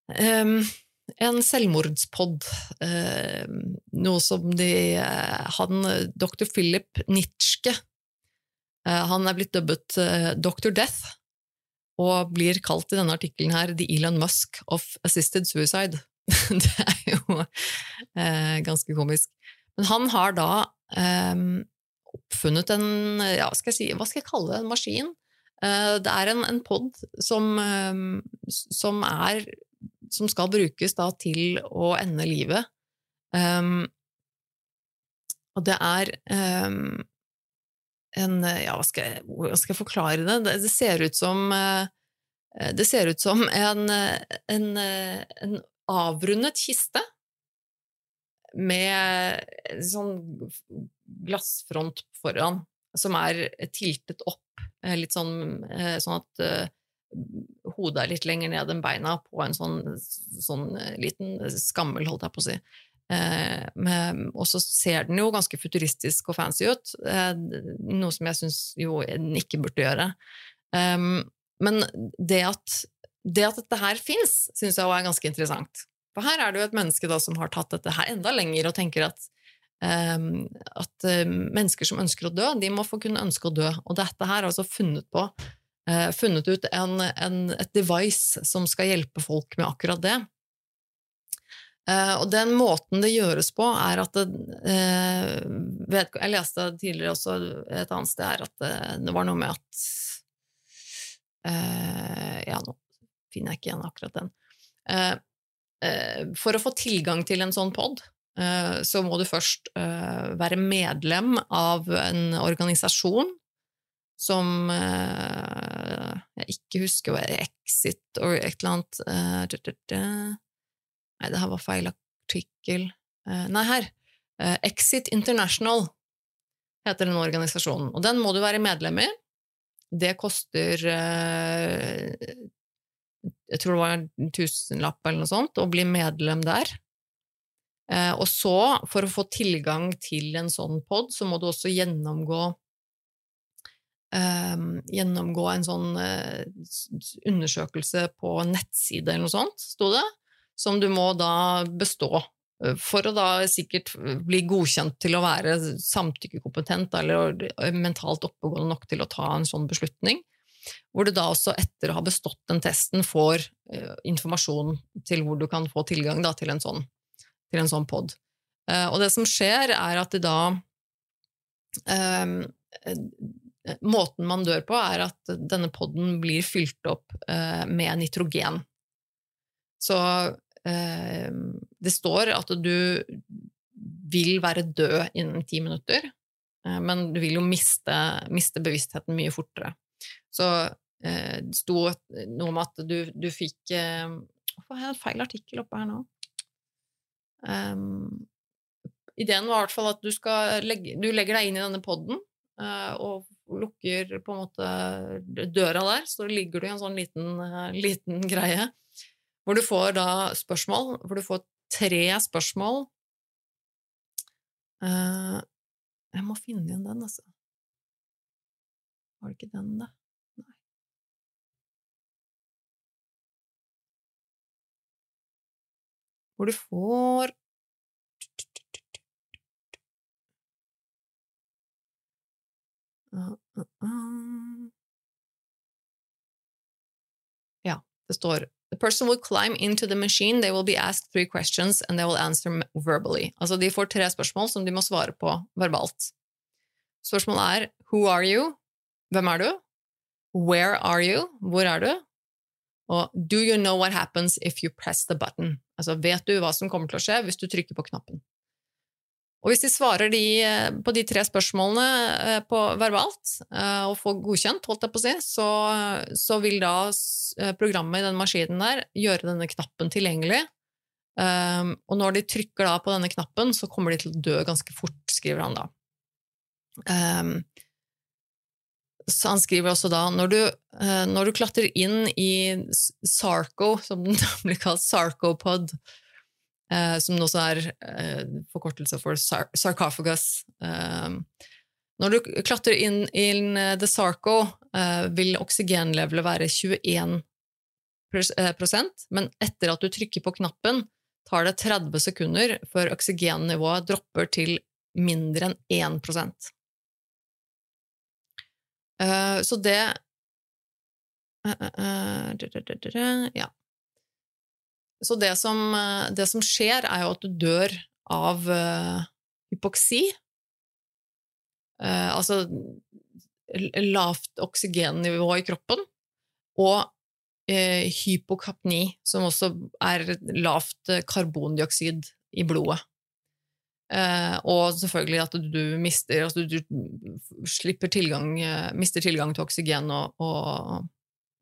um, en selvmordspod. Noe som de Han, dr. Philip Nitschke, han er blitt dubbet Dr. Death, og blir kalt i denne artikkelen her The Elon Musk of Assisted Suicide. det er jo ganske komisk. Men han har da um, oppfunnet en ja, skal si, hva skal jeg kalle det, en maskin. Uh, det er en, en pod som, um, som, er som skal brukes da til å ende livet. Um, og det er en Ja, hva skal, hva skal jeg forklare det? det? Det, ser ut som uh, Det ser ut som en, en, en avrundet kiste med sånn glassfront foran, som er tiltet opp, eh, litt sånn, eh, sånn at uh, hodet er litt lenger ned enn beina på en sånn, sånn liten skammel, holdt jeg på å si. Og så ser den jo ganske futuristisk og fancy ut, noe som jeg syns jo den ikke burde gjøre. Um, men det at, det at dette her fins, syns jeg òg er ganske interessant. For her er det jo et menneske da, som har tatt dette her enda lenger og tenker at, um, at uh, mennesker som ønsker å dø, de må få kunne ønske å dø. Og dette her er altså funnet på uh, funnet ut en, en, et device som skal hjelpe folk med akkurat det. Uh, og den måten det gjøres på, er at det, vet, Jeg leste tidligere også et annet sted her at det, det var noe med at Ja, nå finner jeg ikke igjen akkurat den. Eh, for å få tilgang til en sånn pod, eh, så må du først eh, være medlem av en organisasjon som jeg ikke husker hva Exit or et eller annet Nei, det her var feil artikkel. Nei, her. Exit International heter den organisasjonen, og den må du være medlem i. Det koster jeg tror det var en tusenlapp eller noe sånt, og bli medlem der. Eh, og så, for å få tilgang til en sånn pod, så må du også gjennomgå eh, Gjennomgå en sånn eh, undersøkelse på nettside eller noe sånt, sto det, som du må da bestå. Eh, for å da sikkert bli godkjent til å være samtykkekompetent eller mentalt oppegående nok til å ta en sånn beslutning hvor du da også etter å ha bestått den testen får uh, informasjon til hvor du kan få tilgang da, til en sånn, til sånn pod. Uh, og det som skjer, er at da uh, Måten man dør på, er at denne poden blir fylt opp med nitrogen. Så det står at du vil være død innen ti minutter, men du vil jo miste, miste bevisstheten mye fortere. Så eh, det sto noe om at du, du fikk eh, Hvorfor har jeg en feil artikkel oppe her nå? Um, ideen var i hvert fall at du, legge, du legger deg inn i denne poden uh, og lukker på en måte døra der, så ligger du i en sånn liten, uh, liten greie hvor du får da spørsmål, hvor du får tre spørsmål uh, Jeg må finne igjen den, altså. Var det ikke den, da? Hvor du får Ja, det står The person will climb into the machine, they will be asked three questions, and they will answer verbally. Altså, de får tre spørsmål som de må svare på verbalt. Spørsmålet er Who are you? Hvem er du? Where are you? Hvor er du? Og do you know what happens if you press the button? Altså, vet du hva som kommer til å skje hvis du trykker på knappen? Og hvis de svarer de, eh, på de tre spørsmålene eh, på verbalt eh, og får godkjent, holdt jeg på å si, så, så, vil da programmet i den maskinen der gjøre denne knappen tilgjengelig. Um, og når de trykker da på denne knappen, så kommer de til å dø ganske fort, skriver han da. Um, så han skriver også da når du, eh, når du klatrer inn i Sarco, som den blir kalt, Sarcopod, eh, som også er eh, forkortelse for sar sarcophagus Når du klatrer inn i the Sarco, vil oksygenlevelet være 21 prosent, men etter at du trykker på knappen, tar det 30 sekunder før oksygennivået dropper til mindre enn 1 Uh, så det uh, uh, Ja. Så det som, det som, skjer, er jo at du dør av hypoksi. altså lavt oksygennivå i kroppen, og hypokapni, som også er lavt karbondioksid i blodet. Uh, og selvfølgelig at du mister altså du, du tilgang, uh, mister tilgang til oksygen og, og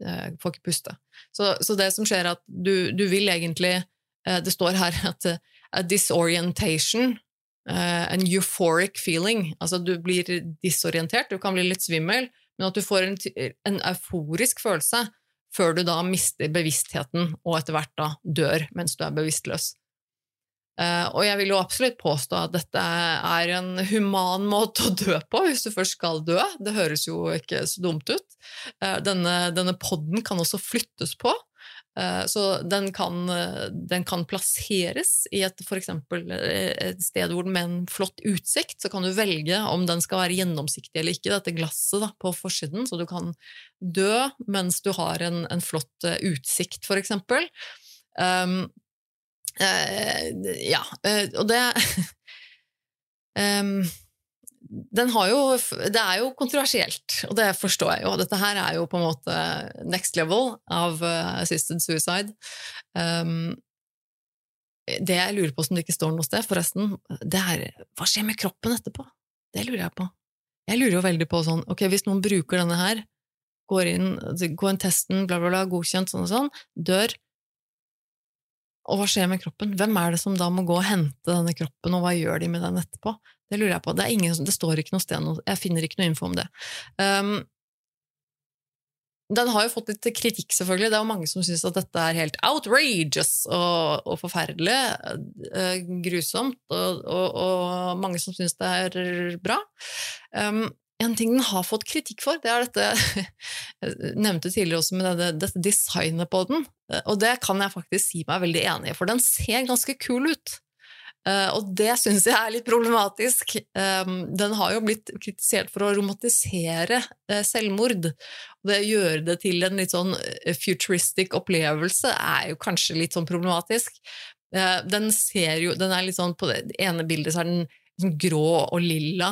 uh, får ikke puste. Så, så, det som skjer, er at du, du vil egentlig Det står her at a disorientation, an euphoric feeling Altså du blir disorientert, du kan bli litt svimmel, men at du får en, en euforisk følelse før du da mister bevisstheten og etter hvert da dør mens du er bevisstløs. Uh, og jeg vil jo absolutt påstå at dette er en human måte å dø på, hvis du først skal dø. Det høres jo ikke så dumt ut. Uh, denne, denne podden kan også flyttes på. Uh, så den kan, den kan, plasseres i et, for et sted hvor den med en flott utsikt. Så kan du velge om den skal være gjennomsiktig eller ikke, dette glasset da, på forsiden, så du kan dø mens du har en, en flott utsikt, for eksempel. Um, Uh, ja, uh, og det um, Den har jo Det er jo kontroversielt, og det forstår jeg jo. Dette her er jo på en måte next level av uh, assisted suicide. Um, det jeg lurer på som det ikke står noe sted, forresten, det er hva skjer med kroppen etterpå? Det lurer jeg på. Jeg lurer jo veldig på sånn, ok, hvis noen bruker denne her, går inn, går inn testen, bla, bla, bla, godkjent, sånn og sånn, dør, og hva skjer med kroppen? Hvem er det som da må gå og hente denne kroppen, og hva gjør de med den etterpå? Det lurer jeg på. Det, ingen, det står ikke noe sted, jeg finner ikke noe info om det. Um, den har jo fått litt kritikk, selvfølgelig. Det er jo mange som syns at dette er helt outrageous og, og forferdelig. Uh, grusomt. Og, og, og, mange som syns det er bra. Um, en ting den har fått kritikk for, det er dette Jeg nevnte tidligere også med dette, dette designet på den, og det kan jeg faktisk si meg veldig enig i, for den ser ganske kul ut. Uh, og det syns jeg er litt problematisk. Um, den har jo blitt kritisert for å romantisere uh, selvmord. Og det å gjøre det til en litt sånn eh, futuristic opplevelse er jo kanskje litt sånn problematisk. Den ser jo Den er litt sånn På det ene bildet så er den liksom grå og lilla,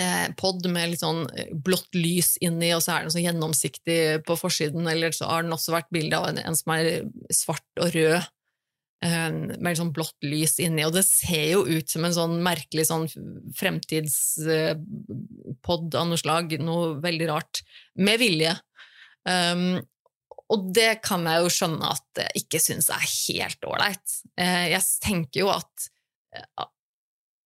eh, pod med litt sånn eh, blått lys inni, og så er den så gjennomsiktig på forsiden. Eller så har den også vært bilde av en, en, som er svart og rød, eh, med litt sånn blått lys inni. Og det ser jo ut som en sånn merkelig sånn fremtidspod av noe slag, noe veldig rart, med vilje. Um, og det kan jeg jo skjønne at jeg ikke syns er helt ålreit. Eh, jeg tenker jo at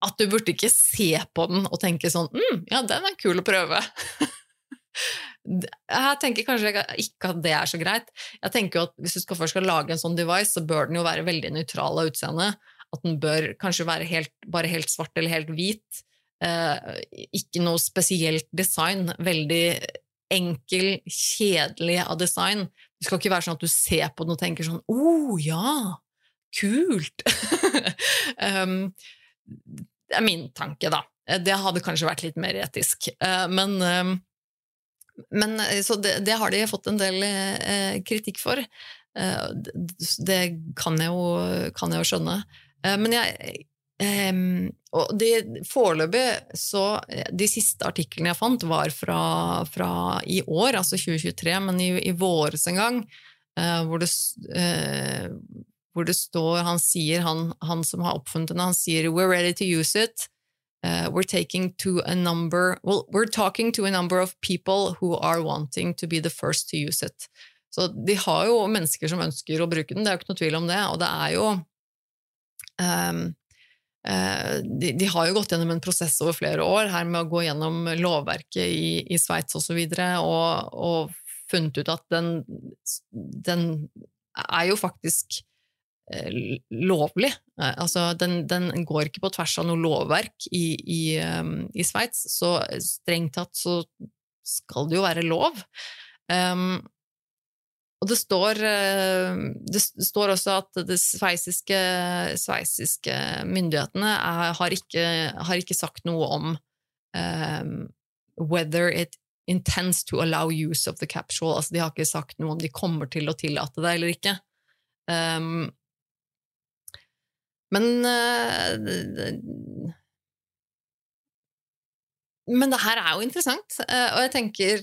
at du burde ikke se på den og tenke sånn mm, ja, den er kul å prøve. Jeg tenker kanskje ikke at det er så greit. Jeg tenker jo at Hvis du først skal lage en sånn device, så bør den jo være veldig nøytral av utseende. At den bør kanskje være helt, bare helt svart eller helt hvit. Eh, ikke noe spesielt design. Veldig enkel, kjedelig av design. Det skal ikke være sånn at du ser på den og tenker sånn Å, oh, ja! Kult! um, det er min tanke, da. Det hadde kanskje vært litt mer etisk. Eh, men, eh, men eh, Så det, det, har de fått en del kritikk for. Det kan jeg jo, kan jeg jo skjønne. Men jeg og de, Foreløpig så De siste artiklene jeg fant, var fra, fra i år, altså 2023, men i, i våres en gang, hvor det, hvor det står Han sier, han, han som har oppfunnet den, han sier 'we're ready to use it'. Uh, we're taking to a number well, we're talking to a number of people who are wanting to be the first to use it. Så de har jo mennesker som ønsker å bruke den, det er jo ikke noe tvil om det. Og det er jo um, uh, de, de, har jo gått gjennom en prosess over flere år her med å gå gjennom lovverket i, i Sveits osv. Og, så og, og funnet ut at den, den er jo faktisk lovlig. Eh, altså, den, den, går ikke på tvers av noe lovverk i, i, um, i Sveits, så strengt tatt så skal det jo være lov. Um, og det står, det står, også at de sveisiske, sveisiske myndighetene er, har, ikke, har, ikke, sagt noe om um, whether it intends to allow use of the capsule. Altså, de har ikke sagt noe om de kommer til å tillate det eller ikke. Um, men uh, Men det her er jo interessant, uh, og jeg tenker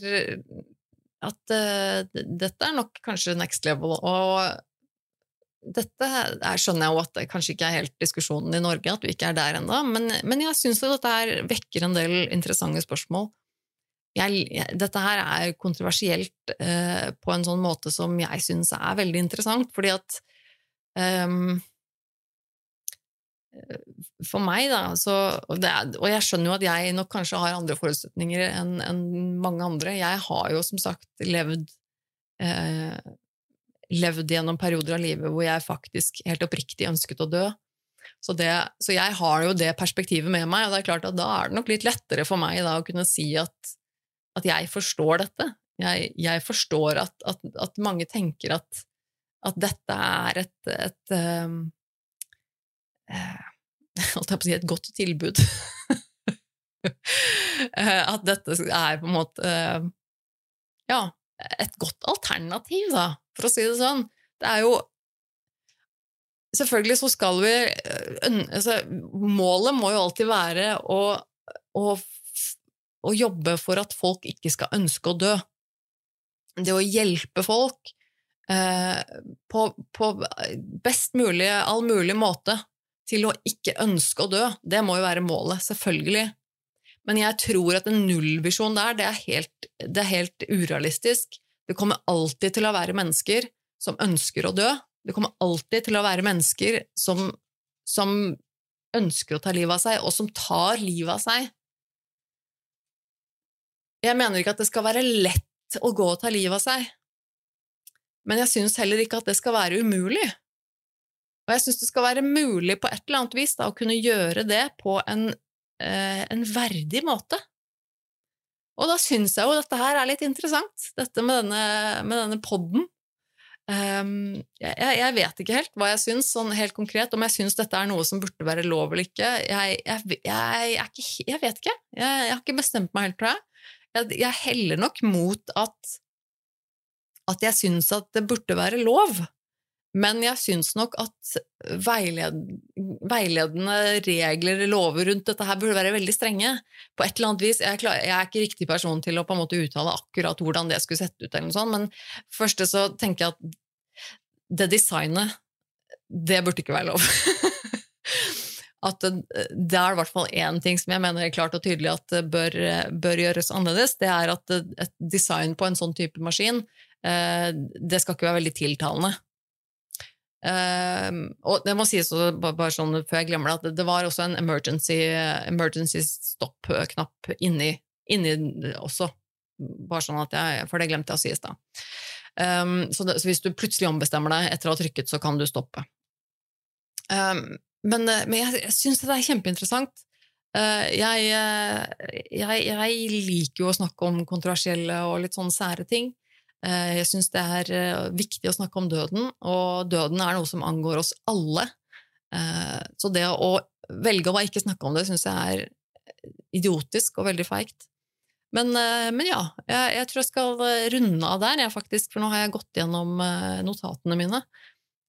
at uh, dette er nok kanskje next level. Og dette er, skjønner jeg jo at det kanskje ikke er helt diskusjonen i Norge, at vi ikke er der ennå, men, men jeg syns dette her vekker en del interessante spørsmål jeg, dette her er kontroversielt eh, på en sånn måte som jeg syns er veldig interessant, fordi at um, For meg, da, så og, er, og, jeg skjønner jo at jeg nok kanskje har andre forutsetninger enn en mange andre. Jeg har jo som sagt levd eh, levd gjennom perioder av livet hvor jeg faktisk helt oppriktig ønsket å dø. Så, det, så, jeg har jo det perspektivet med meg, og det er klart at da er det nok litt lettere for meg da, å kunne si at at jeg forstår dette. Jeg, jeg forstår at, at, at, mange tenker at, dette er et, et um, Holdt jeg på å si et godt tilbud. at dette er på en måte Ja, et godt alternativ, da, for å si det sånn. Det er jo Selvfølgelig så skal vi altså, Målet må jo alltid være å, å å jobbe for at folk ikke skal ønske å dø. Det å hjelpe folk eh, på, på, best mulig, all mulig måte til å ikke ønske å dø, det må jo være målet, selvfølgelig. Men jeg tror at en nullvisjon der, det er, helt, det er helt urealistisk. Det kommer alltid til å være mennesker som ønsker å dø. Det kommer alltid til å være mennesker som, som ønsker å ta livet av seg, og som tar livet av seg. Jeg mener ikke at det skal være lett å gå og ta livet av seg, men jeg syns heller ikke at det skal være umulig. Og jeg syns det skal være mulig på et eller annet vis da, å kunne gjøre det på en, eh, en verdig måte. Og da syns jeg jo dette her er litt interessant, dette med denne, denne poden. Um, jeg, jeg, vet ikke helt hva jeg syns, sånn helt konkret, om jeg syns dette er noe som burde være lov eller ikke. Jeg, jeg, ikke, jeg vet ikke. Jeg, har ikke bestemt meg helt, tror jeg. Jeg, jeg heller nok mot at, at jeg syns at det burde være lov. Men jeg syns nok at veiled, veiledende regler, lover rundt dette her, burde være veldig strenge. På et eller annet vis. Jeg er, klar, jeg er ikke riktig person til å på en måte uttale akkurat hvordan det skulle sett ut, eller noe sånt, men først så tenker jeg at det designet, det burde ikke være lov. at det er i hvert fall én ting som jeg mener er klart og tydelig at bør, bør, gjøres annerledes. Det er at et design på en sånn type maskin eh, det skal ikke være veldig tiltalende. Eh, og det må sies bare sånn før jeg glemmer det, at det var også en emergency, emergency stopp-knapp inni, inni også. Bare sånn at jeg, For det glemte jeg å si i stad. Um, så, så, hvis du plutselig ombestemmer deg etter å ha trykket, så kan du stoppe. Um, men, eh, men jeg, jeg syns det er kjempeinteressant. Uh, jeg, eh, jeg, jeg, liker jo å snakke om kontroversielle og litt sånn sære ting. Jeg syns det er viktig å snakke om døden, og døden er noe som angår oss alle. Så det å velge å ikke snakke om det syns jeg er idiotisk og veldig feigt. Men, men, ja, jeg, jeg, tror jeg skal runde av der, jeg faktisk, for nå har jeg gått gjennom notatene mine.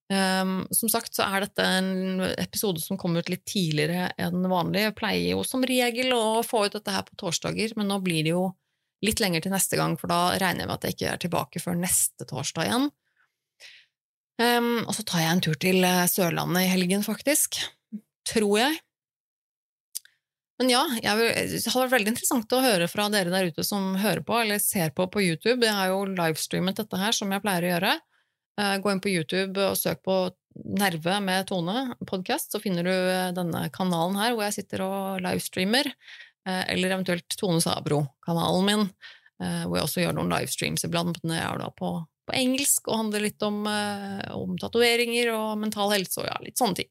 Um, som sagt så er dette en episode som kom ut litt tidligere enn vanlig. Jeg pleier jo som regel å få ut dette her på torsdager, men nå blir det jo litt lenger til neste gang, for da regner jeg med at jeg ikke er tilbake før neste torsdag igjen. Um, og så tar jeg en tur til eh, Sørlandet i helgen, faktisk. Tror jeg. Men ja, vil, det hadde vært veldig interessant å høre fra dere der ute som hører på eller ser på på YouTube. Jeg har jo livestreamet dette her, som jeg pleier å gjøre. Uh, gå inn på YouTube og søk på Nerve med Tone podkast, så finner du eh, denne kanalen her hvor jeg sitter og livestreamer. Eh, eller eventuelt Tone Sabro-kanalen min, eh, hvor jeg også gjør noen livestreams iblant når jeg er da på, på engelsk og handler litt om, om tatoveringer og mental helse og ja, litt sånne ting.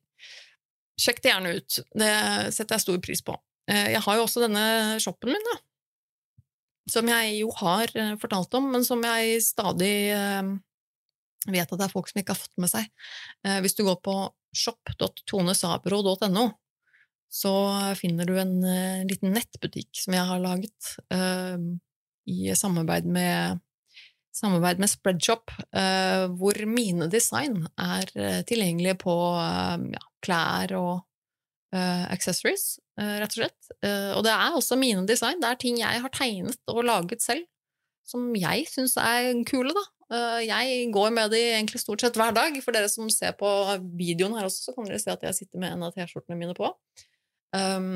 Sjekk det gjerne ut. Det setter jeg stor pris på. Jeg har jo også denne shoppen min, da. Som jeg jo har fortalt om, men som jeg stadig vet at det er folk som ikke har fått med seg. Eh, hvis du går på shop.tonesabro.no, så finner du en uh, liten nettbutikk som jeg har laget uh, i samarbeid med, samarbeid med Spreadshop, uh, hvor mine design er tilgjengelige på ja, klær og accessories, rett og slett. og det er også mine design. Det er ting jeg har tegnet og laget selv, som jeg syns er kule, da. Eh, jeg går med de egentlig stort sett hver dag. For dere som ser på videoen her også, så kan dere se at jeg sitter med en av T-skjortene mine på. Um,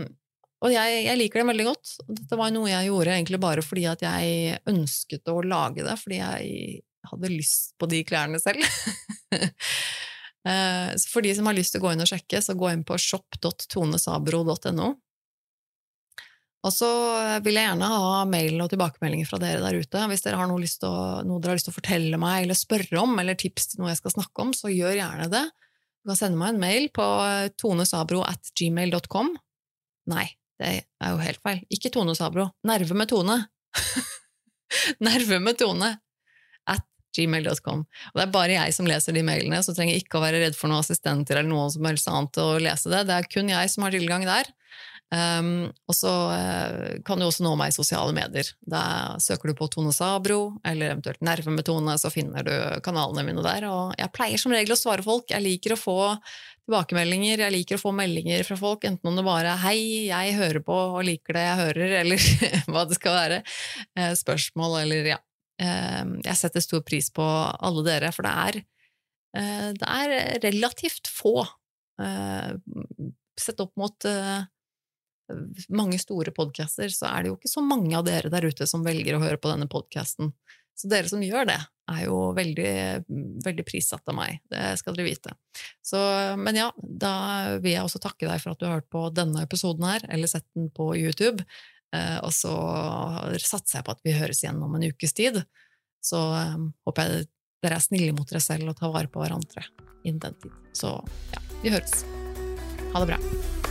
og jeg, jeg, liker den veldig godt. Dette var noe jeg gjorde egentlig bare fordi at jeg ønsket å lage det, fordi jeg hadde lyst på de klærne selv. uh, for de som har lyst til å gå inn og sjekke, så gå inn på shop.tonesabro.no. Og så vil jeg gjerne ha mail og tilbakemeldinger fra dere der ute. Hvis dere har noe, å, noe, dere har lyst til å fortelle meg eller spørre om, eller tips til noe jeg skal snakke om, så gjør gjerne det. Du kan sende meg en mail på tonesabro at gmail.com. Nei, det er jo helt feil. Ikke Tone Sabro. Nerve med Tone. Nerve med Tone at gmail.com. Og det er bare jeg som leser de mailene, så trenger jeg ikke å være redd for noen assistenter eller noe som helst annet å lese det. Det er kun jeg som har tilgang der. Um, og så uh, kan du også nå meg i sosiale medier. Da søker du på Tone Sabro, eller eventuelt Nerve med Tone, så finner du kanalene mine der. Og jeg pleier som regel å svare folk. Jeg liker å få tilbakemeldinger, jeg liker å få meldinger fra folk, enten om det bare er 'hei, jeg hører på og liker det jeg hører', eller hva det skal være. Uh, spørsmål eller ja. Uh, jeg setter stor pris på alle dere, for det er, uh, det er relativt få, sett opp mot mange store podcaster, så er det jo ikke så mange av dere der ute som velger å høre på denne podkasten. Så dere som gjør det, er jo veldig, veldig prissatt av meg. Det skal dere vite. Så, men ja, da vil jeg også takke deg for at du har hørt på denne episoden her, eller sett den på YouTube. Eh, og så satser jeg på at vi høres igjen om en ukes tid. Så eh, håper jeg dere er snille mot dere selv og tar vare på hverandre innen den tid. Så ja, vi høres. Ha det bra.